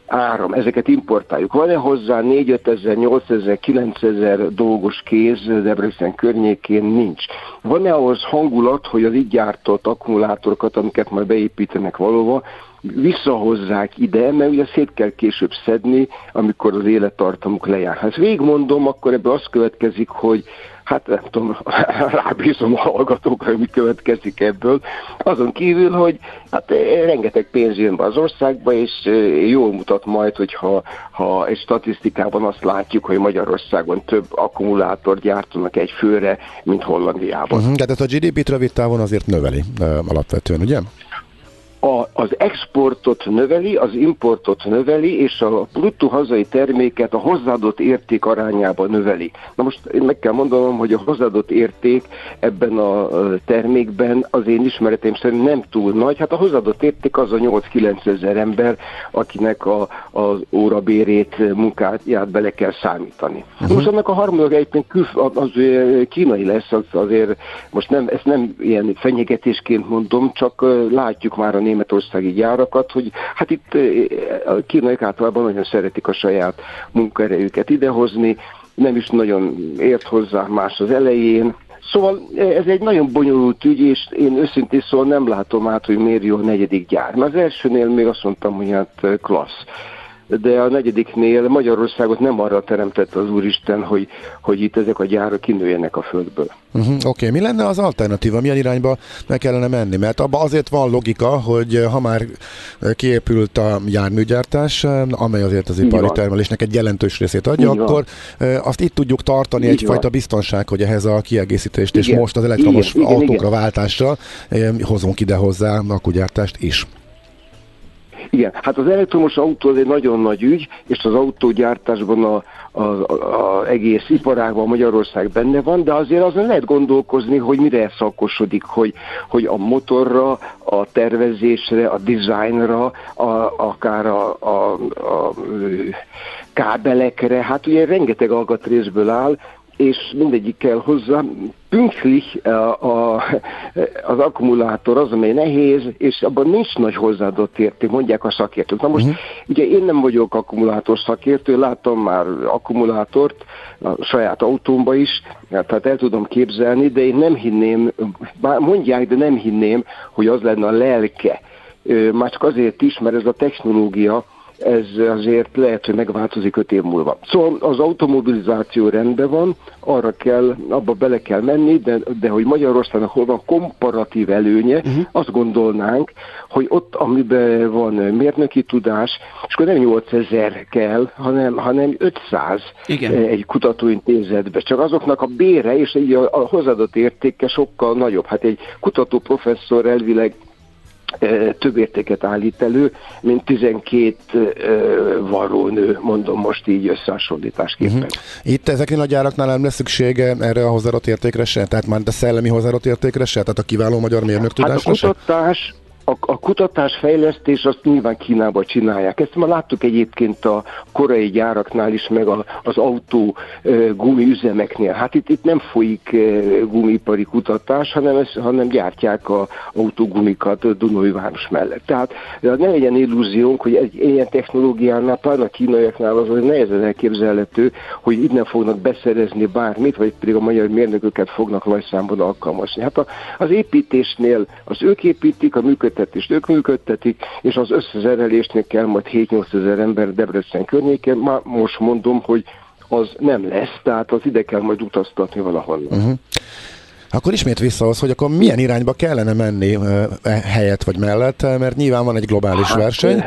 áram, ezeket importáljuk. Van-e hozzá 4 ezer, 8 ezer, 9 ezer dolgos kéz Debrecen környékén? Nincs. Van-e ahhoz hangulat, hogy az így gyártott akkumulátorokat, amiket majd beépítenek valóban, visszahozzák ide, mert ugye szét kell később szedni, amikor az élettartamuk lejár. Ezt végigmondom, akkor ebből az következik, hogy hát nem tudom, rábízom a hallgatókra, hogy mi következik ebből. Azon kívül, hogy hát eh, rengeteg pénz jön be az országba, és eh, jól mutat majd, hogyha ha egy statisztikában azt látjuk, hogy Magyarországon több akkumulátort gyártanak egy főre, mint Hollandiában. Uh-huh. Tehát ezt a GDP-t rövid távon azért növeli ö, alapvetően, ugye? A, az exportot növeli, az importot növeli, és a bruttó hazai terméket a hozzáadott érték arányában növeli. Na most én meg kell mondanom, hogy a hozzáadott érték ebben a termékben az én ismereteim szerint nem túl nagy. Hát a hozzáadott érték az a 8-9 ezer ember, akinek a, az órabérét, munkáját bele kell számítani. Uh-huh. Most annak a harmadik egyébként kül, az, kínai lesz, az azért most nem, ezt nem ilyen fenyegetésként mondom, csak látjuk már a németországi gyárakat, hogy hát itt a kínaiak általában nagyon szeretik a saját munkaerejüket idehozni, nem is nagyon ért hozzá más az elején, Szóval ez egy nagyon bonyolult ügy, és én őszintén szóval nem látom át, hogy miért jó a negyedik gyár. Mert az elsőnél még azt mondtam, hogy hát klassz. De a negyediknél Magyarországot nem arra teremtette az Úristen, hogy, hogy itt ezek a gyárak kinőjenek a földből. Uh-huh. Oké, okay. mi lenne az alternatíva? Milyen irányba meg kellene menni? Mert abban azért van logika, hogy ha már kiépült a járműgyártás, amely azért az ipari termelésnek egy jelentős részét adja, Így akkor eh, azt itt tudjuk tartani Így egyfajta van. biztonság, hogy ehhez a kiegészítést, és Igen. most az elektromos Igen, autókra igen. váltással eh, hozunk ide hozzá akkugyártást is. Igen, hát az elektromos autó az egy nagyon nagy ügy, és az autógyártásban a, a, a, a egész iparágban Magyarország benne van, de azért azon lehet gondolkozni, hogy mire szakosodik, hogy, hogy a motorra, a tervezésre, a dizájnra, a, akár a, a, a ö, kábelekre, hát ugye rengeteg alkatrészből áll, és mindegyik kell hozzá. Pünktlich a, a, az akkumulátor az, amely nehéz, és abban nincs nagy hozzáadott érték, mondják a szakértők. Na most, uh-huh. ugye én nem vagyok akkumulátor szakértő, láttam már akkumulátort a saját autómba is, tehát el tudom képzelni, de én nem hinném, bár mondják, de nem hinném, hogy az lenne a lelke. Már csak azért is, mert ez a technológia, ez azért lehet, hogy megváltozik öt év múlva. Szóval az automobilizáció rendben van, arra kell, abba bele kell menni, de, de hogy Magyarországnak hol van komparatív előnye, uh-huh. azt gondolnánk, hogy ott, amiben van mérnöki tudás, és akkor nem 8000 kell, hanem, hanem 500 Igen. egy kutatóintézetbe. Csak azoknak a bére és a, a hozzáadott értéke sokkal nagyobb. Hát egy kutató professzor elvileg több értéket állít elő, mint 12 uh, varrónő, mondom most így összehasonlításképpen. Uh-huh. Itt ezeknél a gyáraknál nem lesz szüksége erre a hozzáadott értékre se? Tehát már a szellemi hozzáadott értékre se? Tehát a kiváló magyar mérnök Hát a tudásra se? A, a kutatás fejlesztés azt nyilván Kínában csinálják. Ezt már láttuk egyébként a korai gyáraknál is, meg a, az autó e, gumiüzemeknél. Hát itt, itt nem folyik e, gumipari kutatás, hanem, ez, hanem gyártják a autógumikat Dunai város mellett. Tehát ne legyen illúziónk, hogy egy ilyen technológiánál, pláne a kínaiaknál az, nehezen elképzelhető, hogy innen fognak beszerezni bármit, vagy pedig a magyar mérnököket fognak nagy alkalmazni. Hát a, az építésnél az ők építik, a működtetést ők működtetik, és az összezerelésnél kell majd 7-8 ezer ember Debrecen környékén. Már most mondom, hogy az nem lesz, tehát az ide kell majd utaztatni valahonnan. Uh-huh. Akkor ismét vissza az, hogy akkor milyen irányba kellene menni uh, helyett vagy mellett, mert nyilván van egy globális hát, verseny,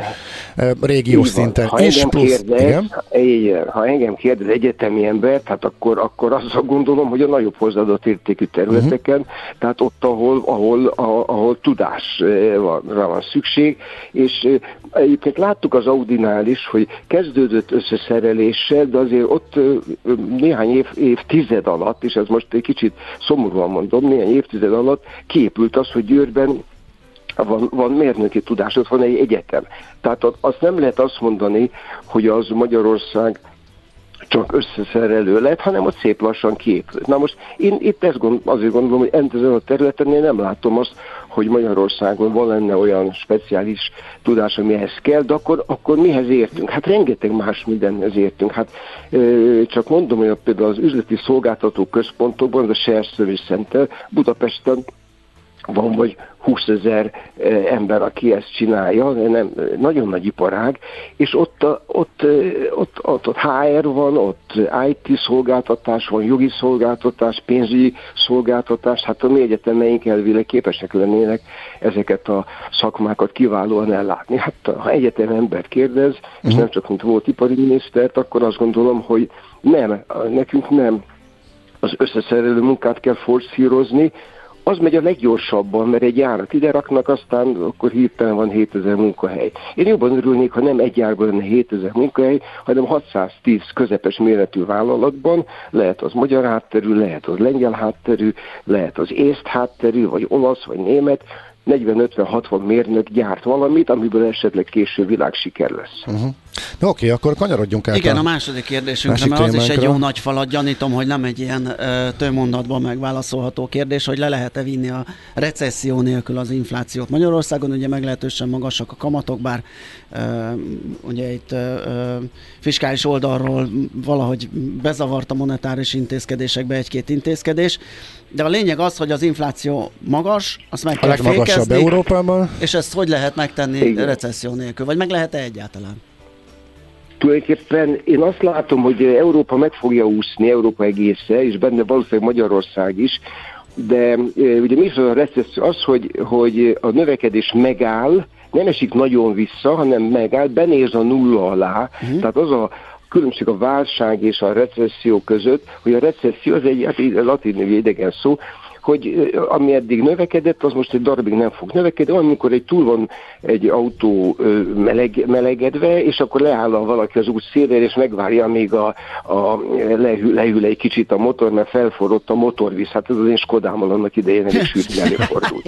régiós Így van. szinten ha is, engem plusz, kérdez, igen. igen, ha engem kérdez egyetemi ember, hát akkor, akkor azt gondolom, hogy a nagyobb hozzáadott értékű területeken, uh-huh. tehát ott, ahol, ahol, ahol, ahol tudásra van szükség, és egyébként láttuk az Audinál is, hogy kezdődött összeszereléssel, de azért ott néhány év, évtized alatt, és ez most egy kicsit szomorúan mondom, néhány évtized alatt képült az, hogy Győrben van, van mérnöki tudás, ott van egy egyetem. Tehát azt nem lehet azt mondani, hogy az Magyarország csak összeszerelő lett, hanem ott szép lassan kiépült. Na most én itt ezt gond, azért gondolom, hogy ezen a területen én nem látom azt, hogy Magyarországon van lenne olyan speciális tudás, amihez kell, de akkor, akkor mihez értünk? Hát rengeteg más mindenhez értünk. Hát csak mondom, hogy például az üzleti szolgáltató központokban, az a Share Service Center Budapesten van vagy 20 ezer ember, aki ezt csinálja, nem, nagyon nagy iparág, és ott, a- ott, ott, ott, ott HR van, ott IT szolgáltatás van, jogi szolgáltatás, pénzügyi szolgáltatás, hát a mi egyetemeink elvileg képesek lennének ezeket a szakmákat kiválóan ellátni. Hát ha egyetem embert kérdez, és nem csak mint volt ipari minisztert, akkor azt gondolom, hogy nem, nekünk nem az összeszerelő munkát kell forszírozni, az megy a leggyorsabban, mert egy járat ide raknak, aztán akkor hirtelen van 7000 munkahely. Én jobban örülnék, ha nem egy járban lenne 7000 munkahely, hanem 610 közepes méretű vállalatban, lehet az magyar hátterű, lehet az lengyel hátterű, lehet az észt hátterű, vagy olasz, vagy német, 40-50-60 mérnök gyárt valamit, amiből esetleg később világsiker lesz. Uh-huh. Na oké, akkor kanyarodjunk át Igen, a... a második kérdésünkre, másik mert az is egy jó nagy falat, gyanítom, hogy nem egy ilyen ö, több mondatban megválaszolható kérdés, hogy le lehet-e vinni a recesszió nélkül az inflációt. Magyarországon ugye meglehetősen magasak a kamatok, bár ö, ugye itt ö, ö, fiskális oldalról valahogy bezavart a monetáris intézkedésekbe egy-két intézkedés, de a lényeg az, hogy az infláció magas, azt meg A kell fékezni, Európában. és ezt hogy lehet megtenni Igen. recesszió nélkül, vagy meg lehet-e egyáltalán? Tulajdonképpen én azt látom, hogy Európa meg fogja úszni, Európa egésze, és benne valószínűleg Magyarország is, de ugye mi is a recesszió? Az, hogy, hogy a növekedés megáll, nem esik nagyon vissza, hanem megáll, benéz a nulla alá, uh-huh. tehát az a különbség a válság és a recesszió között, hogy a recesszió az egy hát latin idegen szó, hogy ami eddig növekedett, az most egy darabig nem fog növekedni, amikor egy túl van egy autó meleg, melegedve, és akkor leáll a valaki az út szélére, és megvárja, amíg a, a lehűl, lehűl egy kicsit a motor, mert felforrott a motorvíz. Hát ez az én Skodámmal annak idején elég sűrűn előfordult.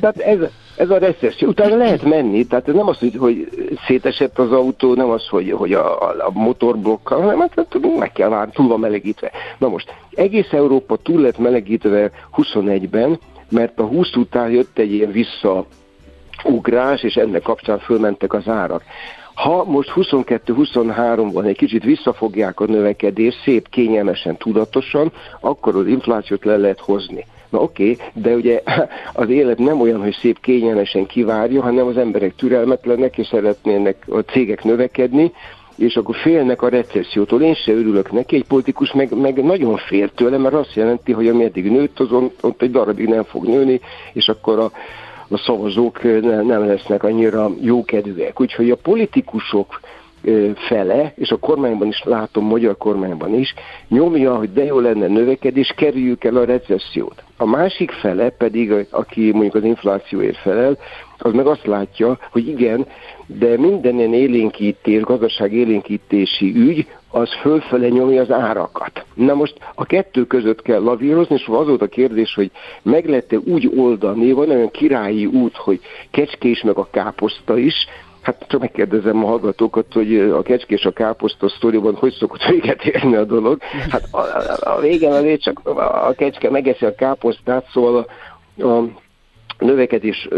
Tehát ez, ez a recesszió. Utána lehet menni, tehát ez nem az, hogy, hogy szétesett az autó, nem az, hogy, hogy a, a, a motorblokkal, hanem hát, hát meg kell várni, túl van melegítve. Na most, egész Európa túl lett melegítve 21-ben, mert a 20 után jött egy ilyen visszaugrás, és ennek kapcsán fölmentek az árak. Ha most 22-23-ban egy kicsit visszafogják a növekedést, szép, kényelmesen, tudatosan, akkor az inflációt le lehet hozni. Na oké, okay, de ugye az élet nem olyan, hogy szép kényelmesen kivárja, hanem az emberek türelmetlenek, és szeretnének a cégek növekedni, és akkor félnek a recessziótól. Én se örülök neki, egy politikus meg, meg nagyon fél tőle, mert azt jelenti, hogy ami eddig nőtt, azon ott egy darabig nem fog nőni, és akkor a, a szavazók ne, nem lesznek annyira jókedvűek. Úgyhogy a politikusok fele, és a kormányban is látom, magyar kormányban is, nyomja, hogy de jó lenne növekedés, kerüljük el a recessziót. A másik fele pedig, aki mondjuk az inflációért felel, az meg azt látja, hogy igen, de minden ilyen élénkítés, gazdaság élénkítési ügy, az fölfele nyomja az árakat. Na most a kettő között kell lavírozni, és az volt a kérdés, hogy meg lehet-e úgy oldani, van olyan királyi út, hogy kecskés meg a káposzta is, Hát csak megkérdezem a hallgatókat, hogy a kecske és a káposzta sztoriban hogy szokott véget érni a dolog. Hát a, a, a végén azért csak a kecske megeszi a káposztát, szóval a, a növekedés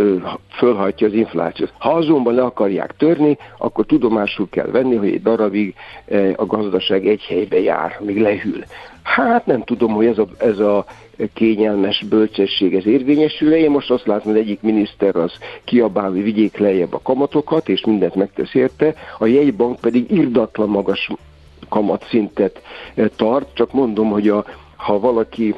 fölhajtja az inflációt. Ha azonban le akarják törni, akkor tudomásul kell venni, hogy egy darabig a gazdaság egy helybe jár, még lehűl. Hát nem tudom, hogy ez a, ez a kényelmes bölcsesség ez érvényesül Én most azt látom, hogy egyik miniszter az kiabál, hogy vigyék lejjebb a kamatokat, és mindent megtesz érte, a jegybank pedig irdatlan magas kamatszintet tart, csak mondom, hogy a, ha valaki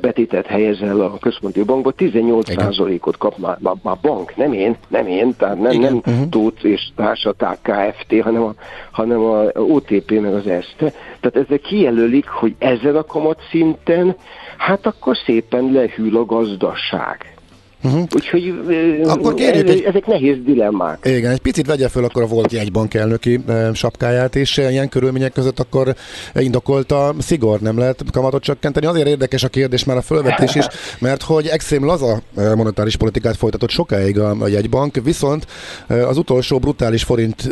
betétet helyezel a központi bankba, 18%-ot kap már, már, már bank, nem én, nem én, tehát nem, nem uh-huh. Tóth és társaták KFT, hanem a, hanem a OTP meg az ESZTE. Tehát ezek kijelölik, hogy ezen a kamatszinten, hát akkor szépen lehűl a gazdaság. Uh-huh. Úgyhogy akkor kérjük, ez, egy... ezek nehéz dilemmák. Igen, egy picit vegye föl akkor a volt jegybank elnöki sapkáját, és ilyen körülmények között akkor indokolta szigor, nem lehet kamatot csökkenteni. Azért érdekes a kérdés már a fölvetés is, mert hogy extrém laza monetáris politikát folytatott sokáig a, a jegybank, viszont az utolsó brutális forint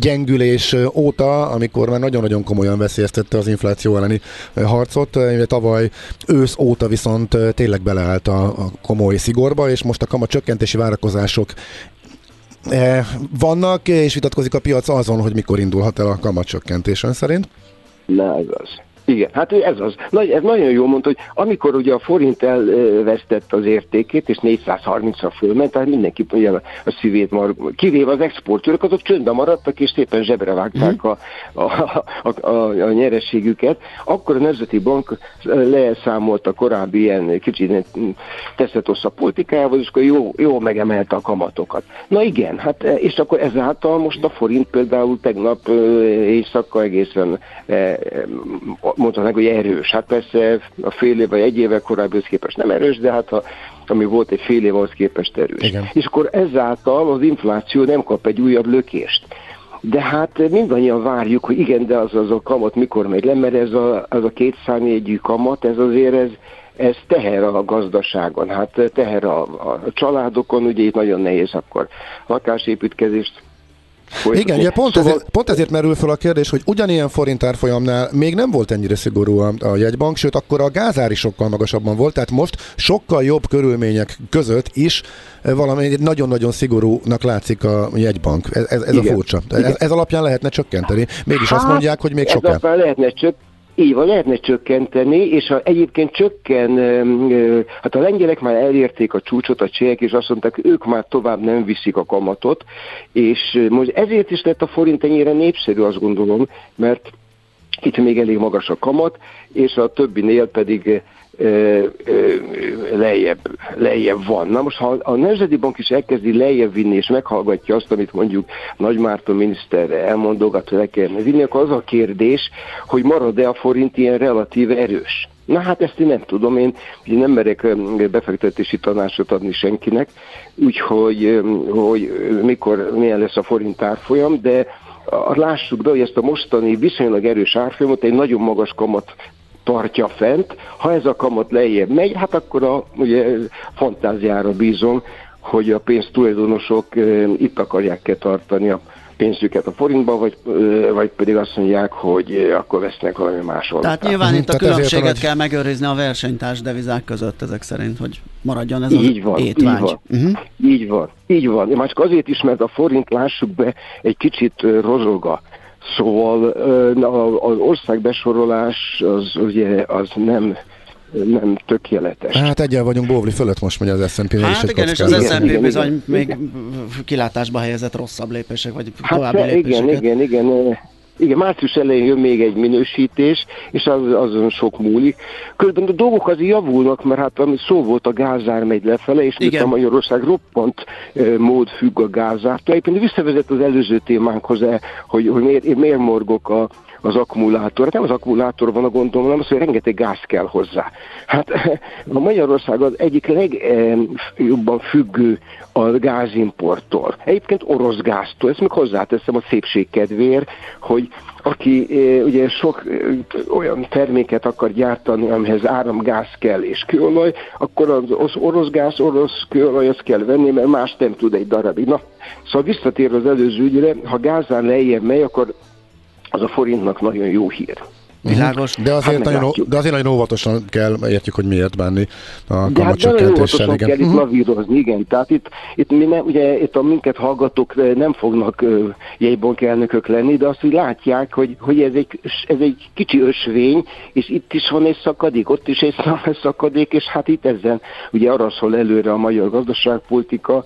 gyengülés óta, amikor már nagyon-nagyon komolyan veszélyeztette az infláció elleni harcot, tavaly ősz óta viszont tényleg beleállt a, a komoly szigorba, és most a kamat csökkentési várakozások eh, vannak, és vitatkozik a piac azon, hogy mikor indulhat el a kamatcsökkentés ön szerint? Na, ez. Igen, hát ez az. Nagy, ez nagyon jól mondta, hogy amikor ugye a forint elvesztett az értékét, és 430-ra fölment, tehát mindenki ugye a szívét mar, kivéve az exportőrök, azok csöndben maradtak, és szépen zsebre vágták a, a, a, a, a nyerességüket. Akkor a Nemzeti Bank leszámolt a korábbi ilyen kicsit teszetosszabb politikájával, és akkor jó, jó megemelte a kamatokat. Na igen, hát és akkor ezáltal most a forint például tegnap éjszaka egészen mondhatnánk, hogy erős. Hát persze a fél év vagy egy éve korábbi képest nem erős, de hát a, ami volt egy fél év, az képest erős. Igen. És akkor ezáltal az infláció nem kap egy újabb lökést. De hát mindannyian várjuk, hogy igen, de az, az a kamat mikor megy le, mert ez a, az a két számjegyű kamat, ez azért ez, ez teher a gazdaságon, hát teher a, a családokon, ugye itt nagyon nehéz akkor lakásépítkezést Folytatni. Igen, ugye pont, szóval... ezért, pont ezért merül fel a kérdés, hogy ugyanilyen forint árfolyamnál még nem volt ennyire szigorú a, a jegybank, sőt akkor a gázár is sokkal magasabban volt, tehát most sokkal jobb körülmények között is eh, valami nagyon-nagyon szigorúnak látszik a jegybank. Ez, ez, ez a furcsa. Ez, ez alapján lehetne csökkenteni. Mégis hát, azt mondják, hogy még sokkal. lehetne csökkenteni így van, lehetne csökkenteni, és ha egyébként csökken, hát a lengyelek már elérték a csúcsot, a csehek, és azt mondták, ők már tovább nem viszik a kamatot, és most ezért is lett a forint ennyire népszerű, azt gondolom, mert itt még elég magas a kamat, és a többinél pedig lejjebb, lejjebb van. Na most, ha a Nemzeti Bank is elkezdi lejjebb vinni, és meghallgatja azt, amit mondjuk Nagy Márton miniszter elmondogat, hogy le kellene vinni, akkor az a kérdés, hogy marad-e a forint ilyen relatív erős. Na hát ezt én nem tudom, én, én nem merek befektetési tanácsot adni senkinek, úgyhogy hogy mikor, milyen lesz a forint árfolyam, de lássuk be, hogy ezt a mostani viszonylag erős árfolyamot egy nagyon magas kamat tartja fent. Ha ez a kamat lejjebb megy, hát akkor a ugye, fantáziára bízom, hogy a pénztulajdonosok itt akarják-e tartani a pénzüket a forintba, vagy, vagy pedig azt mondják, hogy akkor vesznek valami máshol. Tehát nyilván itt a különbséget nagy... kell megőrizni a versenytárs devizák között ezek szerint, hogy maradjon ez így az van, étvágy. Így van, uh-huh. így van, így van. Már csak azért is, mert a forint, lássuk be, egy kicsit rozog Szóval az országbesorolás az ugye az nem nem tökéletes. Hát egyel vagyunk Bóvli fölött most megy az S&P. Hát igen, és az S&P bizony még kilátásba helyezett rosszabb lépések, vagy további hát, lépéseket. Igen, igen, igen. Igen, március elején jön még egy minősítés, és az, azon sok múlik. Közben a dolgok azért javulnak, mert hát ami szó volt, a gázár megy lefele, és Igen. a Magyarország roppant e, mód függ a gázártól. Egyébként visszavezet az előző témánkhoz, e, hogy, hogy miért, miért morgok a, az akkumulátor. Hát Nem az akkumulátor van a gondom, hanem az, hogy rengeteg gáz kell hozzá. Hát a Magyarország az egyik legjobban függő a gázimporttól. Egyébként orosz gáztól. Ezt még hozzáteszem a szépség kedvéért, hogy aki e, ugye sok e, olyan terméket akar gyártani, amihez áramgáz kell és kőolaj, akkor az, orosz gáz, orosz kőolaj azt kell venni, mert más nem tud egy darabig. Na, szóval visszatér az előző ügyre, ha gázán lejjebb megy, akkor az a forintnak nagyon jó hír. Világos. De azért, Hát nagyon, meglátjuk. de azért nagyon óvatosan kell, értjük, hogy miért bánni a hát kamatcsökkentéssel. óvatosan Igen. kell itt Mhm. lavírozni, igen. Tehát itt, itt mi nem, ugye itt a minket hallgatók nem fognak jegybank elnökök lenni, de azt, hogy látják, hogy, hogy ez, egy, ez egy kicsi ösvény, és itt is van egy szakadék, ott is egy szakadék, és hát itt ezen ugye arra szól előre a magyar gazdaságpolitika,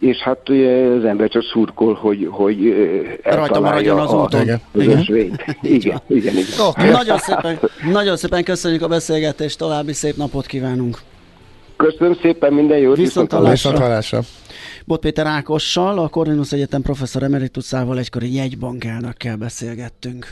és hát ugye az ember csak szurkol, hogy, hogy Rajta maradjon az a- úton. Igen. az Igen. Igen, igen, igen. Oké. Nagyon szépen, nagyon szépen köszönjük a beszélgetést, további szép napot kívánunk. Köszönöm szépen, minden jót. Viszont hallásra. Bot Péter Ákossal, a Corvinus Egyetem professzor emeritusával, egykori jegybank elnökkel beszélgettünk.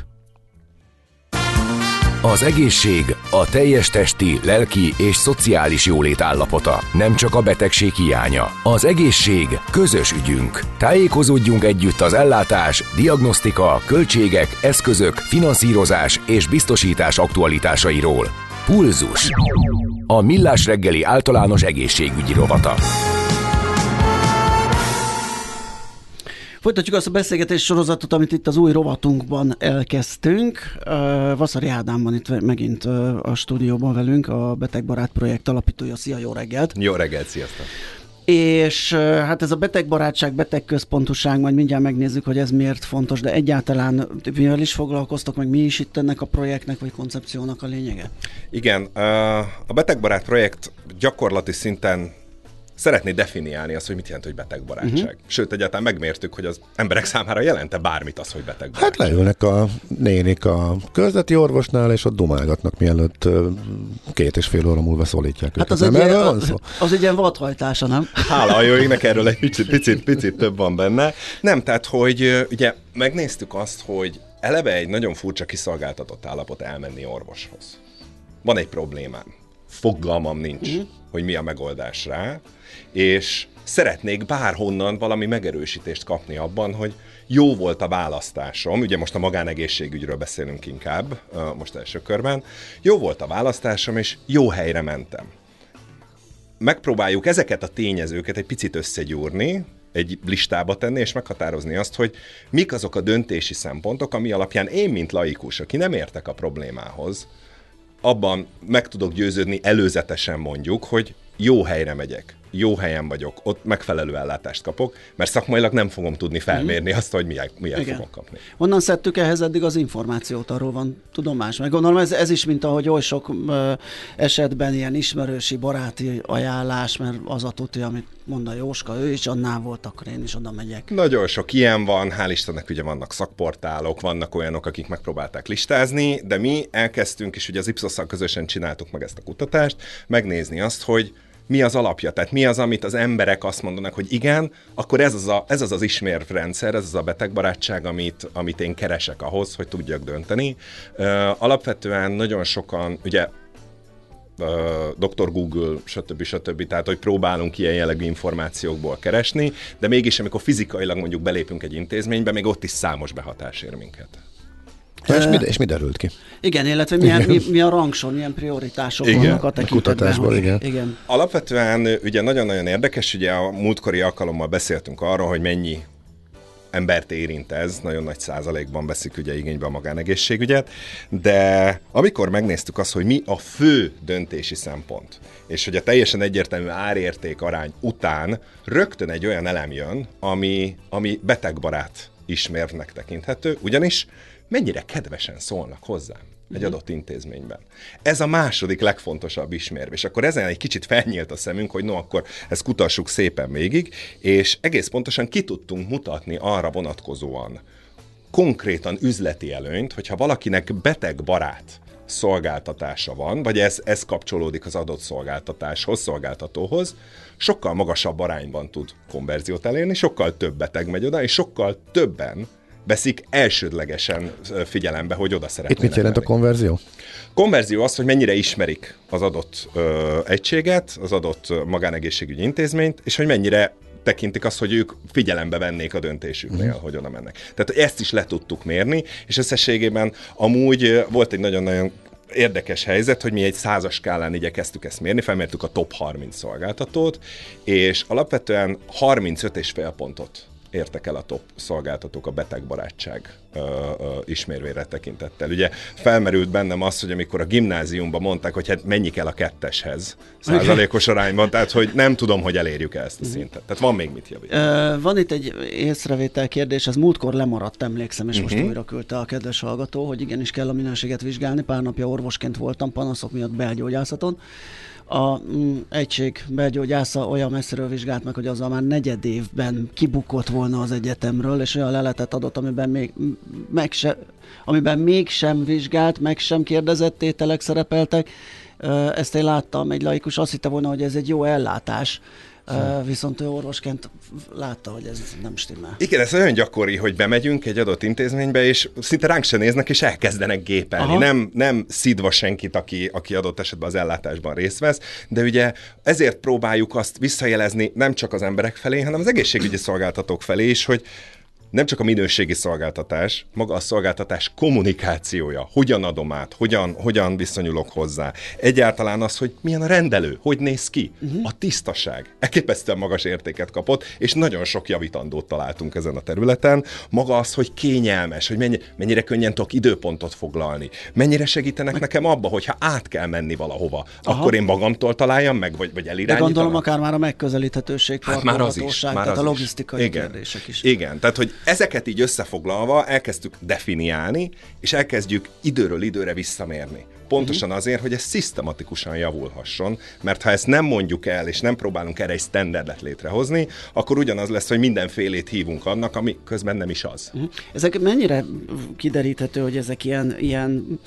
Az egészség a teljes testi, lelki és szociális jólét állapota, nem csak a betegség hiánya. Az egészség közös ügyünk. Tájékozódjunk együtt az ellátás, diagnosztika, költségek, eszközök, finanszírozás és biztosítás aktualitásairól. Pulzus. A Millás reggeli általános egészségügyi rovata. Folytatjuk azt a beszélgetés sorozatot, amit itt az új rovatunkban elkezdtünk. Vaszari Ádám van itt megint a stúdióban velünk, a Betegbarát projekt alapítója. Szia, jó reggelt! Jó reggelt, sziasztok! És hát ez a betegbarátság, betegközpontoság, majd mindjárt megnézzük, hogy ez miért fontos, de egyáltalán mivel is foglalkoztok, meg mi is itt ennek a projektnek, vagy koncepciónak a lényege? Igen, a betegbarát projekt gyakorlati szinten szeretné definiálni azt, hogy mit jelent, hogy betegbarátság. Mhm. Uh-huh. Sőt, egyáltalán megmértük, hogy az emberek számára jelente bármit az, hogy Hát betegbarátság. leülnek a nénik a közleti orvosnál, és ott dumálgatnak, mielőtt két és fél óra múlva szólítják Hát őket. az egy, Nem ilyen, szó? az egy ilyen vadhajtása, nem? Hála a jó égnek erről egy picit, picit, picit több van benne. Nem, tehát, hogy ugye megnéztük azt, hogy eleve egy nagyon furcsa kiszolgáltatott állapot elmenni orvoshoz. Van egy problémám. Fogalmam nincs, uh-huh. hogy mi a megoldás rá, és szeretnék bárhonnan valami megerősítést kapni abban, hogy jó volt a választásom, ugye most a magánegészségügyről beszélünk inkább, most első körben, jó volt a választásom, és jó helyre mentem. Megpróbáljuk ezeket a tényezőket egy picit összegyúrni, egy listába tenni, és meghatározni azt, hogy mik azok a döntési szempontok, ami alapján én, mint laikus, aki nem értek a problémához, abban meg tudok győződni előzetesen mondjuk, hogy jó helyre megyek, jó helyen vagyok, ott megfelelő ellátást kapok, mert szakmailag nem fogom tudni felmérni azt, hogy milyen, milyen Igen. fogok kapni. Honnan szedtük ehhez eddig az információt, arról van tudomás? Meg gondolom ez, ez is, mint ahogy oly sok ö, esetben ilyen ismerősi, baráti ajánlás, mert az a tuti, amit mond a Jóska, ő is annál volt, akkor én is oda megyek. Nagyon sok ilyen van, hál' Istennek ugye vannak szakportálok, vannak olyanok, akik megpróbálták listázni, de mi elkezdtünk, és ugye az ipsos közösen csináltuk meg ezt a kutatást, megnézni azt, hogy mi az alapja, tehát mi az, amit az emberek azt mondanak, hogy igen, akkor ez az a, ez az, az ismérvrendszer, ez az a betegbarátság, amit, amit én keresek ahhoz, hogy tudjak dönteni. Alapvetően nagyon sokan, ugye Dr. Google, stb. stb. Tehát, hogy próbálunk ilyen jellegű információkból keresni, de mégis, amikor fizikailag mondjuk belépünk egy intézménybe, még ott is számos behatás ér minket. És, mi, és mi derült ki? Igen, illetve milyen, mi, mi a rangson, milyen prioritások Igen. vannak a A tekintetben. hogy- igen. igen. Alapvetően ugye nagyon-nagyon érdekes, ugye a múltkori alkalommal beszéltünk arról, hogy mennyi embert érint ez, nagyon nagy százalékban veszik ugye igénybe a magánegészségügyet, de amikor megnéztük azt, hogy mi a fő döntési szempont, és hogy a teljesen egyértelmű árérték arány után rögtön egy olyan elem jön, ami, ami betegbarát ismérvnek tekinthető, ugyanis mennyire kedvesen szólnak hozzám. egy adott intézményben. Ez a második legfontosabb ismérv, és akkor ezen egy kicsit felnyílt a szemünk, hogy no, akkor ezt kutassuk szépen végig, és egész pontosan ki tudtunk mutatni arra vonatkozóan konkrétan üzleti előnyt, hogyha valakinek beteg barát szolgáltatása van, vagy ez, ez kapcsolódik az adott szolgáltatáshoz, szolgáltatóhoz, sokkal magasabb arányban tud konverziót elérni, sokkal több beteg megy oda, és sokkal többen veszik elsődlegesen figyelembe, hogy oda szeretnének Itt mit jelent a konverzió? Konverzió az, hogy mennyire ismerik az adott ö, egységet, az adott magánegészségügyi intézményt, és hogy mennyire tekintik azt, hogy ők figyelembe vennék a döntésüknél, Mhm. mm. hogy oda mennek. Tehát ezt is le tudtuk mérni, és összességében amúgy volt egy nagyon-nagyon érdekes helyzet, hogy mi egy százas skálán igyekeztük ezt mérni, felmértük a top 30 szolgáltatót, és alapvetően 35,5 pontot értek el a top szolgáltatók a betegbarátság ö, ö, ismérvére tekintettel. Ugye felmerült bennem az, hogy amikor a gimnáziumban mondták, hogy hát mennyi kell a ketteshez százalékos arányban, tehát hogy nem tudom, hogy elérjük el ezt a szintet. Tehát van még mit javítani. Van itt egy észrevétel kérdés, ez múltkor lemaradt, emlékszem, és most Mhm. újra küldte a kedves hallgató, hogy igenis kell a minőséget vizsgálni. Pár napja orvosként voltam panaszok miatt belgyógyászaton. A mm, egység belgyógyásza olyan messziről vizsgált meg, hogy azzal már negyed évben kibukott volna az egyetemről, és olyan leletet adott, amiben még, meg se, amiben mégsem vizsgált, meg sem kérdezett tételek szerepeltek. Ezt én láttam, egy laikus azt hitte volna, hogy ez egy jó ellátás, Ö, viszont ő orvosként látta, hogy ez nem stimmel. Igen, ez olyan gyakori, hogy bemegyünk egy adott intézménybe, és szinte ránk se néznek, és elkezdenek gépelni. Aha. Nem, nem szidva senkit, aki, aki adott esetben az ellátásban részt vesz, de ugye ezért próbáljuk azt visszajelezni nem csak az emberek felé, hanem az egészségügyi szolgáltatók felé is, hogy nem csak a minőségi szolgáltatás, maga a szolgáltatás kommunikációja, hogyan adom át, hogyan, hogyan viszonyulok hozzá. Egyáltalán az, hogy milyen a rendelő, hogy néz ki, uh-huh. a tisztaság. Elképesztően magas értéket kapott, és nagyon sok javítandót találtunk ezen a területen. Maga az, hogy kényelmes, hogy mennyi, mennyire könnyen tudok időpontot foglalni, mennyire segítenek nekem abba, hogyha át kell menni valahova, Aha. akkor én magamtól találjam meg, vagy, vagy De elirányítanak. gondolom akár már a megközelíthetőség, Hát már az is, már tehát az a is. logisztikai Igen. kérdések is. Igen, tehát hogy ezeket így összefoglalva elkezdtük definiálni, és elkezdjük időről időre visszamérni. Pontosan azért, hogy ez szisztematikusan javulhasson, mert ha ezt nem mondjuk el, és nem próbálunk erre egy standardet létrehozni, akkor ugyanaz lesz, hogy mindenfélét hívunk annak, ami közben nem is az. Mhm. Ezek mennyire kideríthető, hogy ezek ilyen, ilyen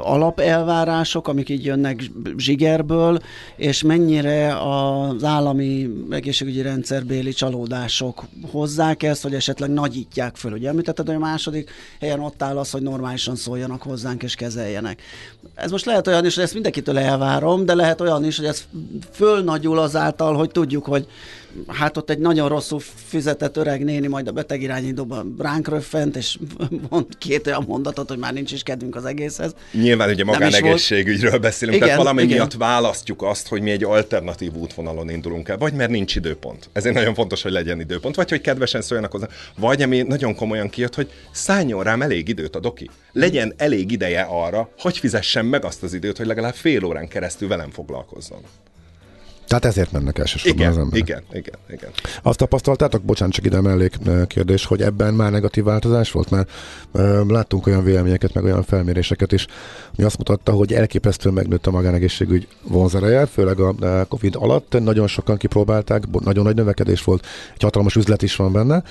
alapelvárások, amik így jönnek zs- zsigerből, és mennyire az állami egészségügyi rendszerbéli csalódások hozzák ezt, hogy esetleg nagyítják föl. Ugye említetted, hogy a második helyen ott áll az, hogy normálisan szóljanak hozzánk és kezeljenek. Ez most lehet olyan is, hogy ezt mindenkitől elvárom, de lehet olyan is, hogy ez fölnagyul azáltal, hogy tudjuk, hogy hát ott egy nagyon rosszul fizetett öreg néni majd a betegirányítóban ránk röffent, és mond két olyan mondatot, hogy már nincs is kedvünk az egészhez. Nyilván ugye magánegészségügyről beszélünk, Igen, tehát valami igen. miatt választjuk azt, hogy mi egy alternatív útvonalon indulunk el, vagy mert nincs időpont. Ezért nagyon fontos, hogy legyen időpont, vagy hogy kedvesen szóljanak hozzá, vagy ami nagyon komolyan kijött, hogy szálljon rám elég időt a doki. Legyen elég ideje arra, hogy fizessem meg azt az időt, hogy legalább fél órán keresztül velem foglalkozzon. Tehát ezért mennek elsősorban az Igen, emberek. igen, igen, igen. Azt tapasztaltátok, bocsánat, csak ide mellék kérdés, hogy ebben már negatív változás volt, mert ö, láttunk olyan véleményeket, meg olyan felméréseket is, ami azt mutatta, hogy elképesztően megnőtt a magánegészségügy vonzereje, főleg a Covid alatt. Nagyon sokan kipróbálták, nagyon nagy növekedés volt, egy hatalmas üzlet is van benne,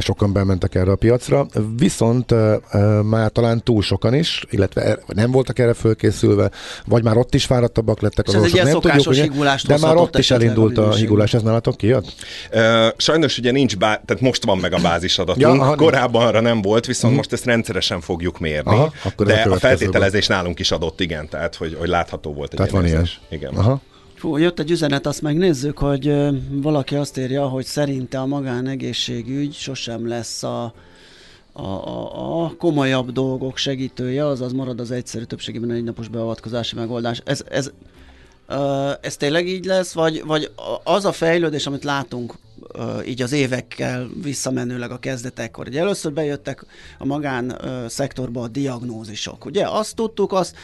sokan bementek erre a piacra, viszont ö, ö, már talán túl sokan is, illetve er- nem voltak erre fölkészülve, vagy már ott is fáradtabbak lettek És az ez egy orvosok, ilyen nem tudjuk, higulást de már ott is a elindult a higulás, ez nálatok kijött? Ö, Sajnos ugye nincs, bá- tehát most van meg a bázisadatunk, Ja, Korábban arra nem volt, viszont most ezt rendszeresen fogjuk mérni, Aha, akkor a de a következő feltételezés nálunk is adott, igen, tehát hogy, hogy látható volt egy Tehát van ilyen. Igen. Aha. Fú, jött egy üzenet, azt megnézzük, hogy ö, valaki azt írja, hogy szerinte a magánegészségügy sosem lesz a, a, a, a komolyabb dolgok segítője, azaz marad az egyszerű többségében egy napos beavatkozási megoldás. Ez, ez, ez tényleg így lesz, vagy, vagy az a fejlődés, amit látunk, így az évekkel visszamenőleg a kezdetekkor. Ugye először bejöttek a magán szektorba a diagnózisok. Ugye azt tudtuk, azt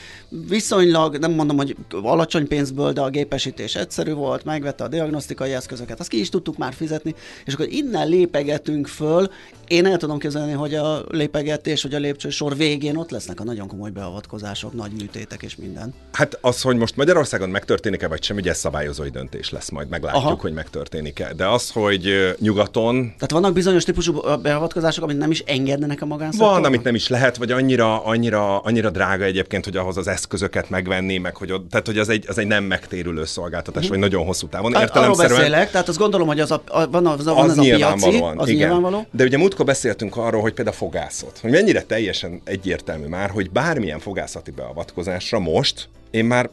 viszonylag, nem mondom, hogy alacsony pénzből, de a gépesítés egyszerű volt, megvette a diagnosztikai eszközöket, azt ki is tudtuk már fizetni, és akkor innen lépegetünk föl. Én el tudom képzelni, hogy a lépegetés vagy a lépcsősor végén ott lesznek a nagyon komoly beavatkozások, nagy műtétek és minden. Hát az, hogy most Magyarországon megtörténik-e vagy sem, ugye ez szabályozói döntés lesz majd, meglátjuk, Aha. hogy megtörténik-e. De az, hogy ö, nyugaton Tehát vannak bizonyos típusú beavatkozások, amit nem is engednek a magánszektorban? Van, amit nem is lehet, vagy annyira, annyira, annyira drága egyébként, hogy ahhoz az eszközöket megvenni, meg hogy ott, tehát hogy az egy, az egy nem megtérülő szolgáltatás, vagy nagyon hosszú távon. Ar- Arról Értelemszerűen beszélek, tehát azt gondolom, hogy az a, a, van, az, van az ez a piaci, az igen. nyilvánvaló. De ugye múltkor beszéltünk arról, hogy például fogászat, hogy mennyire teljesen egyértelmű már, hogy bármilyen fogászati beavatkozásra most én már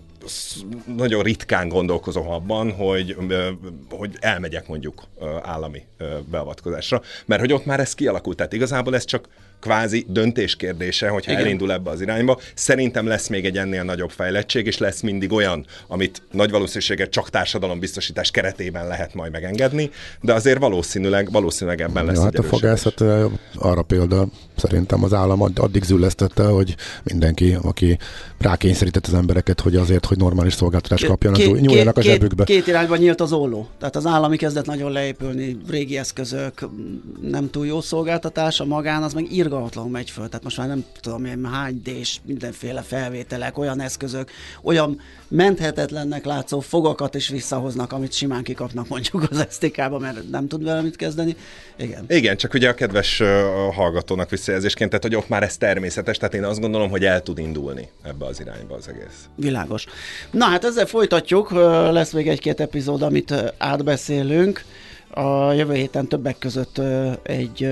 nagyon ritkán gondolkozom abban, hogy, hogy elmegyek mondjuk állami beavatkozásra, mert hogy ott már ez kialakult. Tehát igazából ez csak kvázi döntés kérdése, hogyha Igen. elindul ebbe az irányba. Szerintem lesz még egy ennél nagyobb fejlettség, és lesz mindig olyan, amit nagy valószínűséggel csak társadalombiztosítás keretében lehet majd megengedni, de azért valószínűleg, valószínűleg ebben lesz Ja, hát a fogászat arra példa, szerintem az állam add- addig züllesztette, hogy mindenki, aki rákényszerített az embereket, hogy azért, hogy normális szolgáltatást kapjon, az Két- nyúljanak a két- zsebükbe. Két, két irányba nyílt az olló. Tehát az állami kezdett nagyon leépülni, régi eszközök, nem túl jó szolgáltatás, a magán az meg irgalmatlanul megy föl. Tehát most már nem tudom én hány dés, mindenféle felvételek, olyan eszközök, olyan menthetetlennek látszó fogakat is visszahoznak, amit simán kikapnak mondjuk az STK-ba, mert nem tud vele mit kezdeni. Igen. Igen, csak ugye a kedves hallgatónak visszajelzésként, tehát hogy ott már ez természetes, tehát én azt gondolom, hogy el tud indulni ebbe az irányba az egész. Világos. Na hát ezzel folytatjuk, lesz még egy-két epizód, amit átbeszélünk. A jövő héten többek között egy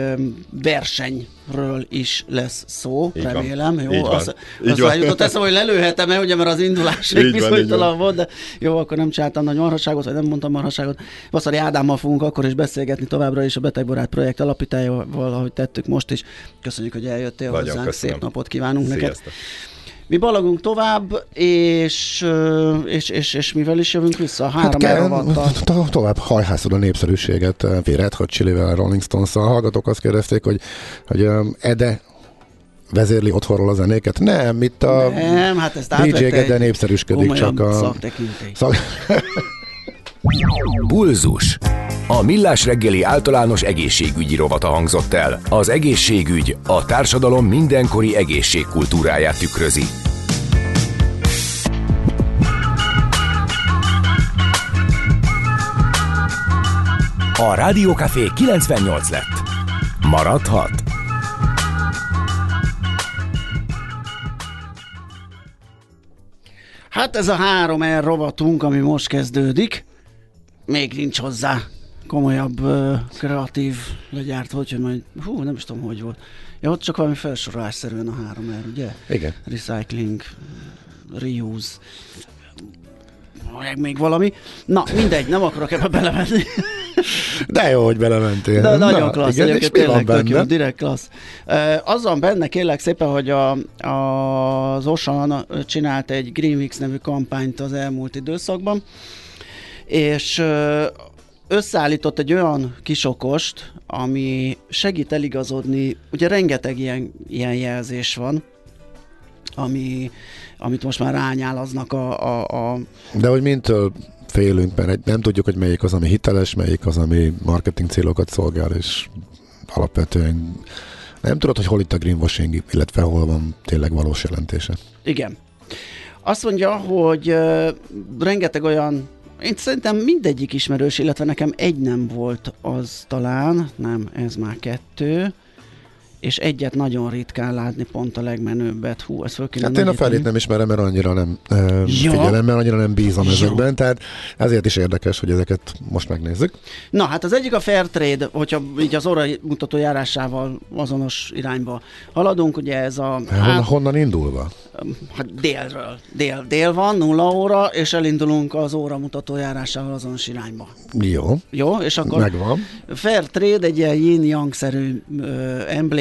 versenyről is lesz szó, Így van. remélem. Jó, Így van. az, Így az van. már jutott eszembe, hogy lelőhetem-e, ugye, mert az indulás egy bizonytalan volt, de jó, akkor nem csináltam nagy marhaságot, vagy nem mondtam marhaságot. Vaszari Ádámmal fogunk akkor is beszélgetni továbbra is a Betegbarát projekt alapítájával, ahogy tettük most is. Köszönjük, hogy eljöttél Nagyon hozzánk, köszönöm. szép napot kívánunk neked. Mi balagunk tovább, és, és, és, és mivel is jövünk vissza? Három Hát kell, tovább hajhászod a népszerűséget eh, Red Hot Chili-vel, Rolling Stones-szal. Hallgatók azt kérdezték, hogy, hogy Ede vezérli otthonról a zenéket. Nem, itt a Nem, hát ezt DJ átvette Ede egy népszerűsködik, csak a... Szak... Pulzus. A Millás reggeli általános egészségügyi rovata hangzott el. Az egészségügy a társadalom mindenkori egészségkultúráját tükrözi. A Rádiókafé 98 lett. Maradhat? Hát ez a három R rovatunk, ami most kezdődik, még nincs hozzá komolyabb, kreatív legyárt, hogy majd, hú, nem is tudom, hogy volt. Ja, ott csak valami felsorolásszerűen a három R, ugye? Igen. Recycling, reuse, meg még valami. Na, mindegy, nem akarok ebbe belemenni. De jó, hogy belementél. De nagyon Na, klassz, igen, egyébként tényleg tök jó, direkt klassz. Az van benne, kérlek szépen, hogy a, a, az Osan csinált egy Greenwix nevű kampányt az elmúlt időszakban, és összeállított egy olyan kisokost, ami segít eligazodni, ugye rengeteg ilyen, ilyen jelzés van, ami, amit most már rányálaznak a, a, a De hogy mintől félünk, mert egy- nem tudjuk, hogy melyik az, ami hiteles, melyik az, ami marketing célokat szolgál, és alapvetően nem tudod, hogy hol itt a greenwashing, illetve hol van tényleg valós jelentése. Igen. Azt mondja, hogy rengeteg olyan, én szerintem mindegyik ismerős, illetve nekem egy nem volt az talán, nem, ez már kettő, és egyet nagyon ritkán látni, pont a legmenőbbet. Hú, ez föl kéne Hát én a felét nem ismerem, mert annyira nem Ja. figyelem, mert annyira nem bízom Jó. ezekben, tehát ezért is érdekes, hogy ezeket most megnézzük. Na, hát az egyik a Fairtrade, hogyha így az óra mutató járásával azonos irányba haladunk, ugye ez a... Honnan, honnan indulva? hát délről. Dél, dél van, nulla óra, és elindulunk az óra mutató járásával azonos irányba. Jó, Jó, és akkor megvan. Fair Trade egy ilyen yin-yang-szerű ö,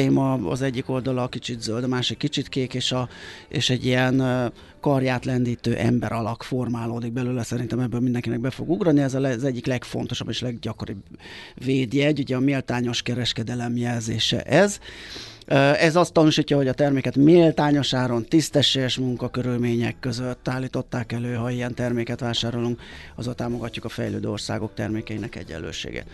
embléma, embléma, az egyik oldala kicsit zöld, a másik kicsit kék, és, a, és egy ilyen karját lendítő ember alak formálódik belőle, szerintem ebből mindenkinek be fog ugrani, ez a az egyik legfontosabb és leggyakoribb védjegy, ugye a méltányos kereskedelem jelzése ez. Ez azt tanúsítja, hogy a terméket méltányos áron, tisztességes munkakörülmények között állították elő, ha ilyen terméket vásárolunk, azzal támogatjuk a fejlődő országok termékeinek egyenlőségét.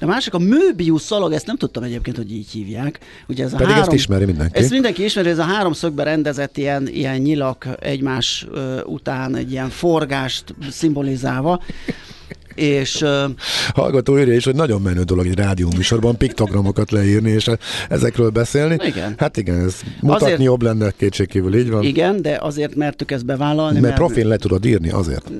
A másik a Möbius szalag, ezt nem tudtam egyébként, hogy így hívják. Ugye ez a Pedig három, ezt ismeri mindenki. Ezt mindenki ismeri, ez a háromszögbe rendezett ilyen, ilyen nyilak egymás után egy ilyen forgást szimbolizálva. És Hallgató írja is, hogy nagyon menő dolog egy rádióműsorban piktogramokat leírni, és ezekről beszélni. Igen. Hát igen, ez mutatni Azért- jobb lenne, kétségkívül így van. igen, de azért mertük ezt bevállalni. Mert profin le tudod írni, azért.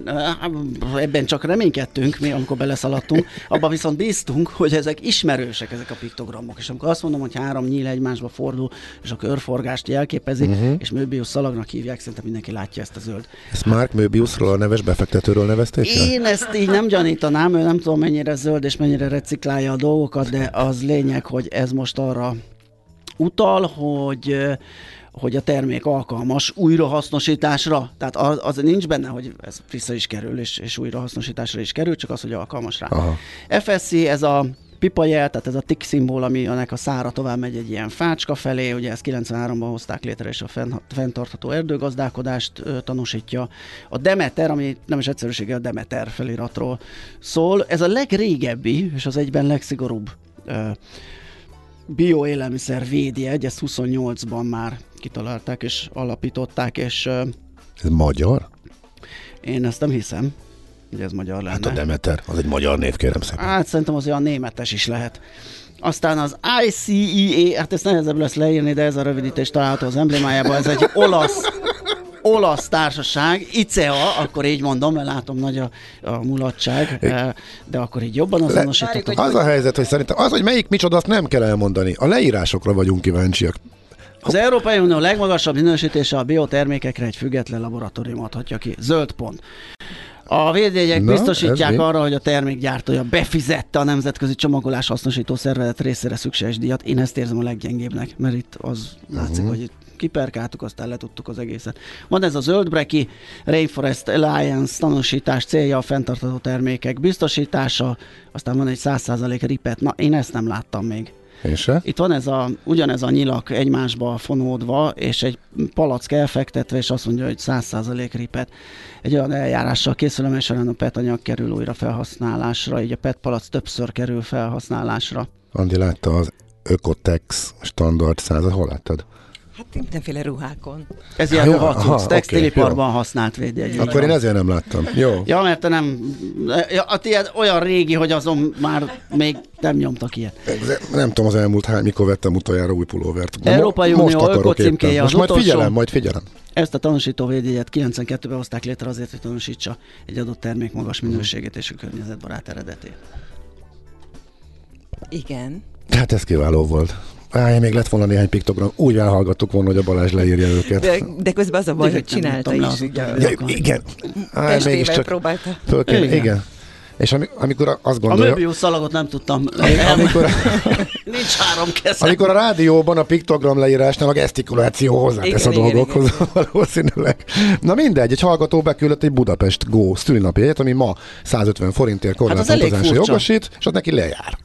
Ebben csak reménykedtünk, mi amikor beleszaladtunk. Abban viszont bíztunk, hogy ezek ismerősek, ezek a piktogramok. És amikor azt mondom, hogy három nyíl egymásba fordul, és a körforgást jelképezi, uh-huh. és Möbius szalagnak hívják, szerintem mindenki látja ezt a zöld. Ezt Mark Möbiusról, a neves befektetőről nevezték? Én ezt így nem gyanítanám, ő nem tudom mennyire zöld és mennyire reciklálja a dolgokat, de az lényeg, hogy ez most arra utal, hogy hogy a termék alkalmas újrahasznosításra. Tehát az, az nincs benne, hogy ez vissza is kerül, és, és újrahasznosításra is kerül, csak az, hogy alkalmas rá. Aha. FSC, ez a pipajel, tehát ez a tick szimból, ami ennek a szára tovább megy egy ilyen fácska felé, ugye ezt 93-ban hozták létre, és a fenn, fenntartható erdőgazdálkodást tanúsítja. A Demeter, ami nem is egyszerűsége, a Demeter feliratról szól, ez a legrégebbi, és az egyben legszigorúbb bioélelmiszer védjegy, ezt 28-ban már kitalálták és alapították, és Ez magyar? én ezt nem hiszem, hogy ez magyar lenne. Hát a Demeter, az egy magyar név, kérem szépen. Hát szerintem az olyan németes is lehet. Aztán az ICEA, hát ezt nehezebb lesz leírni, de ez a rövidítés található az emblémájában, ez egy olasz olasz társaság, ICEA, akkor így mondom, mert látom nagy a, a mulatság, eh, de akkor így jobban azonosítottam. Az a helyzet, hogy szerintem az, hogy melyik micsoda, azt nem kell elmondani. A leírásokra vagyunk kíváncsiak. Az Európai Unió legmagasabb minősítése a biotermékekre egy független laboratórium adhatja ki. Zöld pont. A védjegyek Na, biztosítják arra, hogy a termékgyártója befizette a Nemzetközi Csomagolás Hasznosító Szervezet részére szükséges díjat. Én ezt érzem a leggyengébbnek, mert itt az látszik, Mhm. hogy itt kiperkáltuk, aztán letudtuk az egészet. Van ez a zöldbreki Rainforest Alliance tanúsítás célja a fenntartható termékek biztosítása, aztán van egy 100% ripet. Na, én ezt nem láttam még. Én se? Itt van ez a, ugyanez a nyilak egymásba fonódva, és egy palack elfektetve, és azt mondja, hogy 100% ripet. Egy olyan eljárással készül, amely során a PET anyag kerül újra felhasználásra, így a PET palack többször kerül felhasználásra. Andi látta az Ökotex standard százat, hol láttad? Hát mindenféle ruhákon. Ez ilyen ruhacuc, aha, textiliparban oké, használt védjegy. Akkor én ezért nem láttam. Jó. Ja, mert te nem... Ja, a tiéd olyan régi, hogy azon már még nem nyomtak ilyet. Nem tudom az elmúlt hány, mikor vettem utoljára új pulóvert. Európai Unió most akarok éppen. az Most majd utolsó. figyelem, majd figyelem. Ezt a tanúsító védjegyet 92-ben hozták létre azért, hogy tanúsítsa egy adott termék magas minőségét és a környezetbarát eredetét. Igen. Hát ez kiváló volt. Á, még lett volna néhány piktogram. Úgy elhallgattuk volna, hogy a Balázs leírja őket. De, de közben az a baj, hogy Direkt nem csinálta is. az. Ja, igen. Á, mégiscsak próbálta. föl kell, Igen. igen. És ami, amikor azt A gondolja, Möbius szalagot nem tudtam. amikor, Nincs három kezem. amikor a rádióban a piktogram leírásnál a gesztikuláció hozzátesz a Igen, igen, dolgokhoz valószínűleg. Na mindegy, egy hallgató beküldött egy Budapest Go szülinapjegyet, ami ma 150 forintért Hát az korlátolt elég utazásra furcsa. jogosít, és az neki lejár.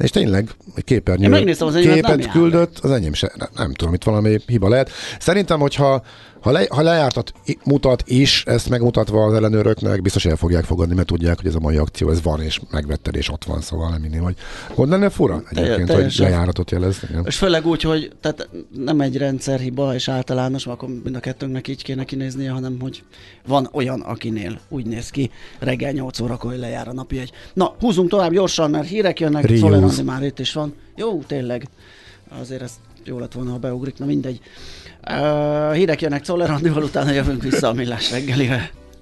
És tényleg egy képernyő Én megnéztem, az nem képet jár küldött, az enyém se, nem, nem tudom, itt valami hiba lehet. Szerintem, hogyha ha, le, ha lejártat, mutat is, ezt megmutatva az ellenőröknek, biztos el fogják fogadni, mert tudják, hogy ez a mai akció, ez van, és megvetted, és ott van, szóval nem inni, hogy gond lenne fura egyébként, hogy lejáratot jelez. Igen. És főleg úgy, hogy tehát nem egy rendszerhiba és általános, akkor mind a kettőnknek így kéne kinéznie, hanem hogy van olyan, akinél úgy néz ki, reggel 8 órakor, hogy lejár a napi egy. Na, húzunk tovább gyorsan, mert hírek jönnek. Szoller Andi már itt is van. Jó, tényleg. Azért ez jó lett volna, ha beugrik, na mindegy. Uh, hírek jönnek Szoller Andival, utána jövünk vissza a millás reggelivel.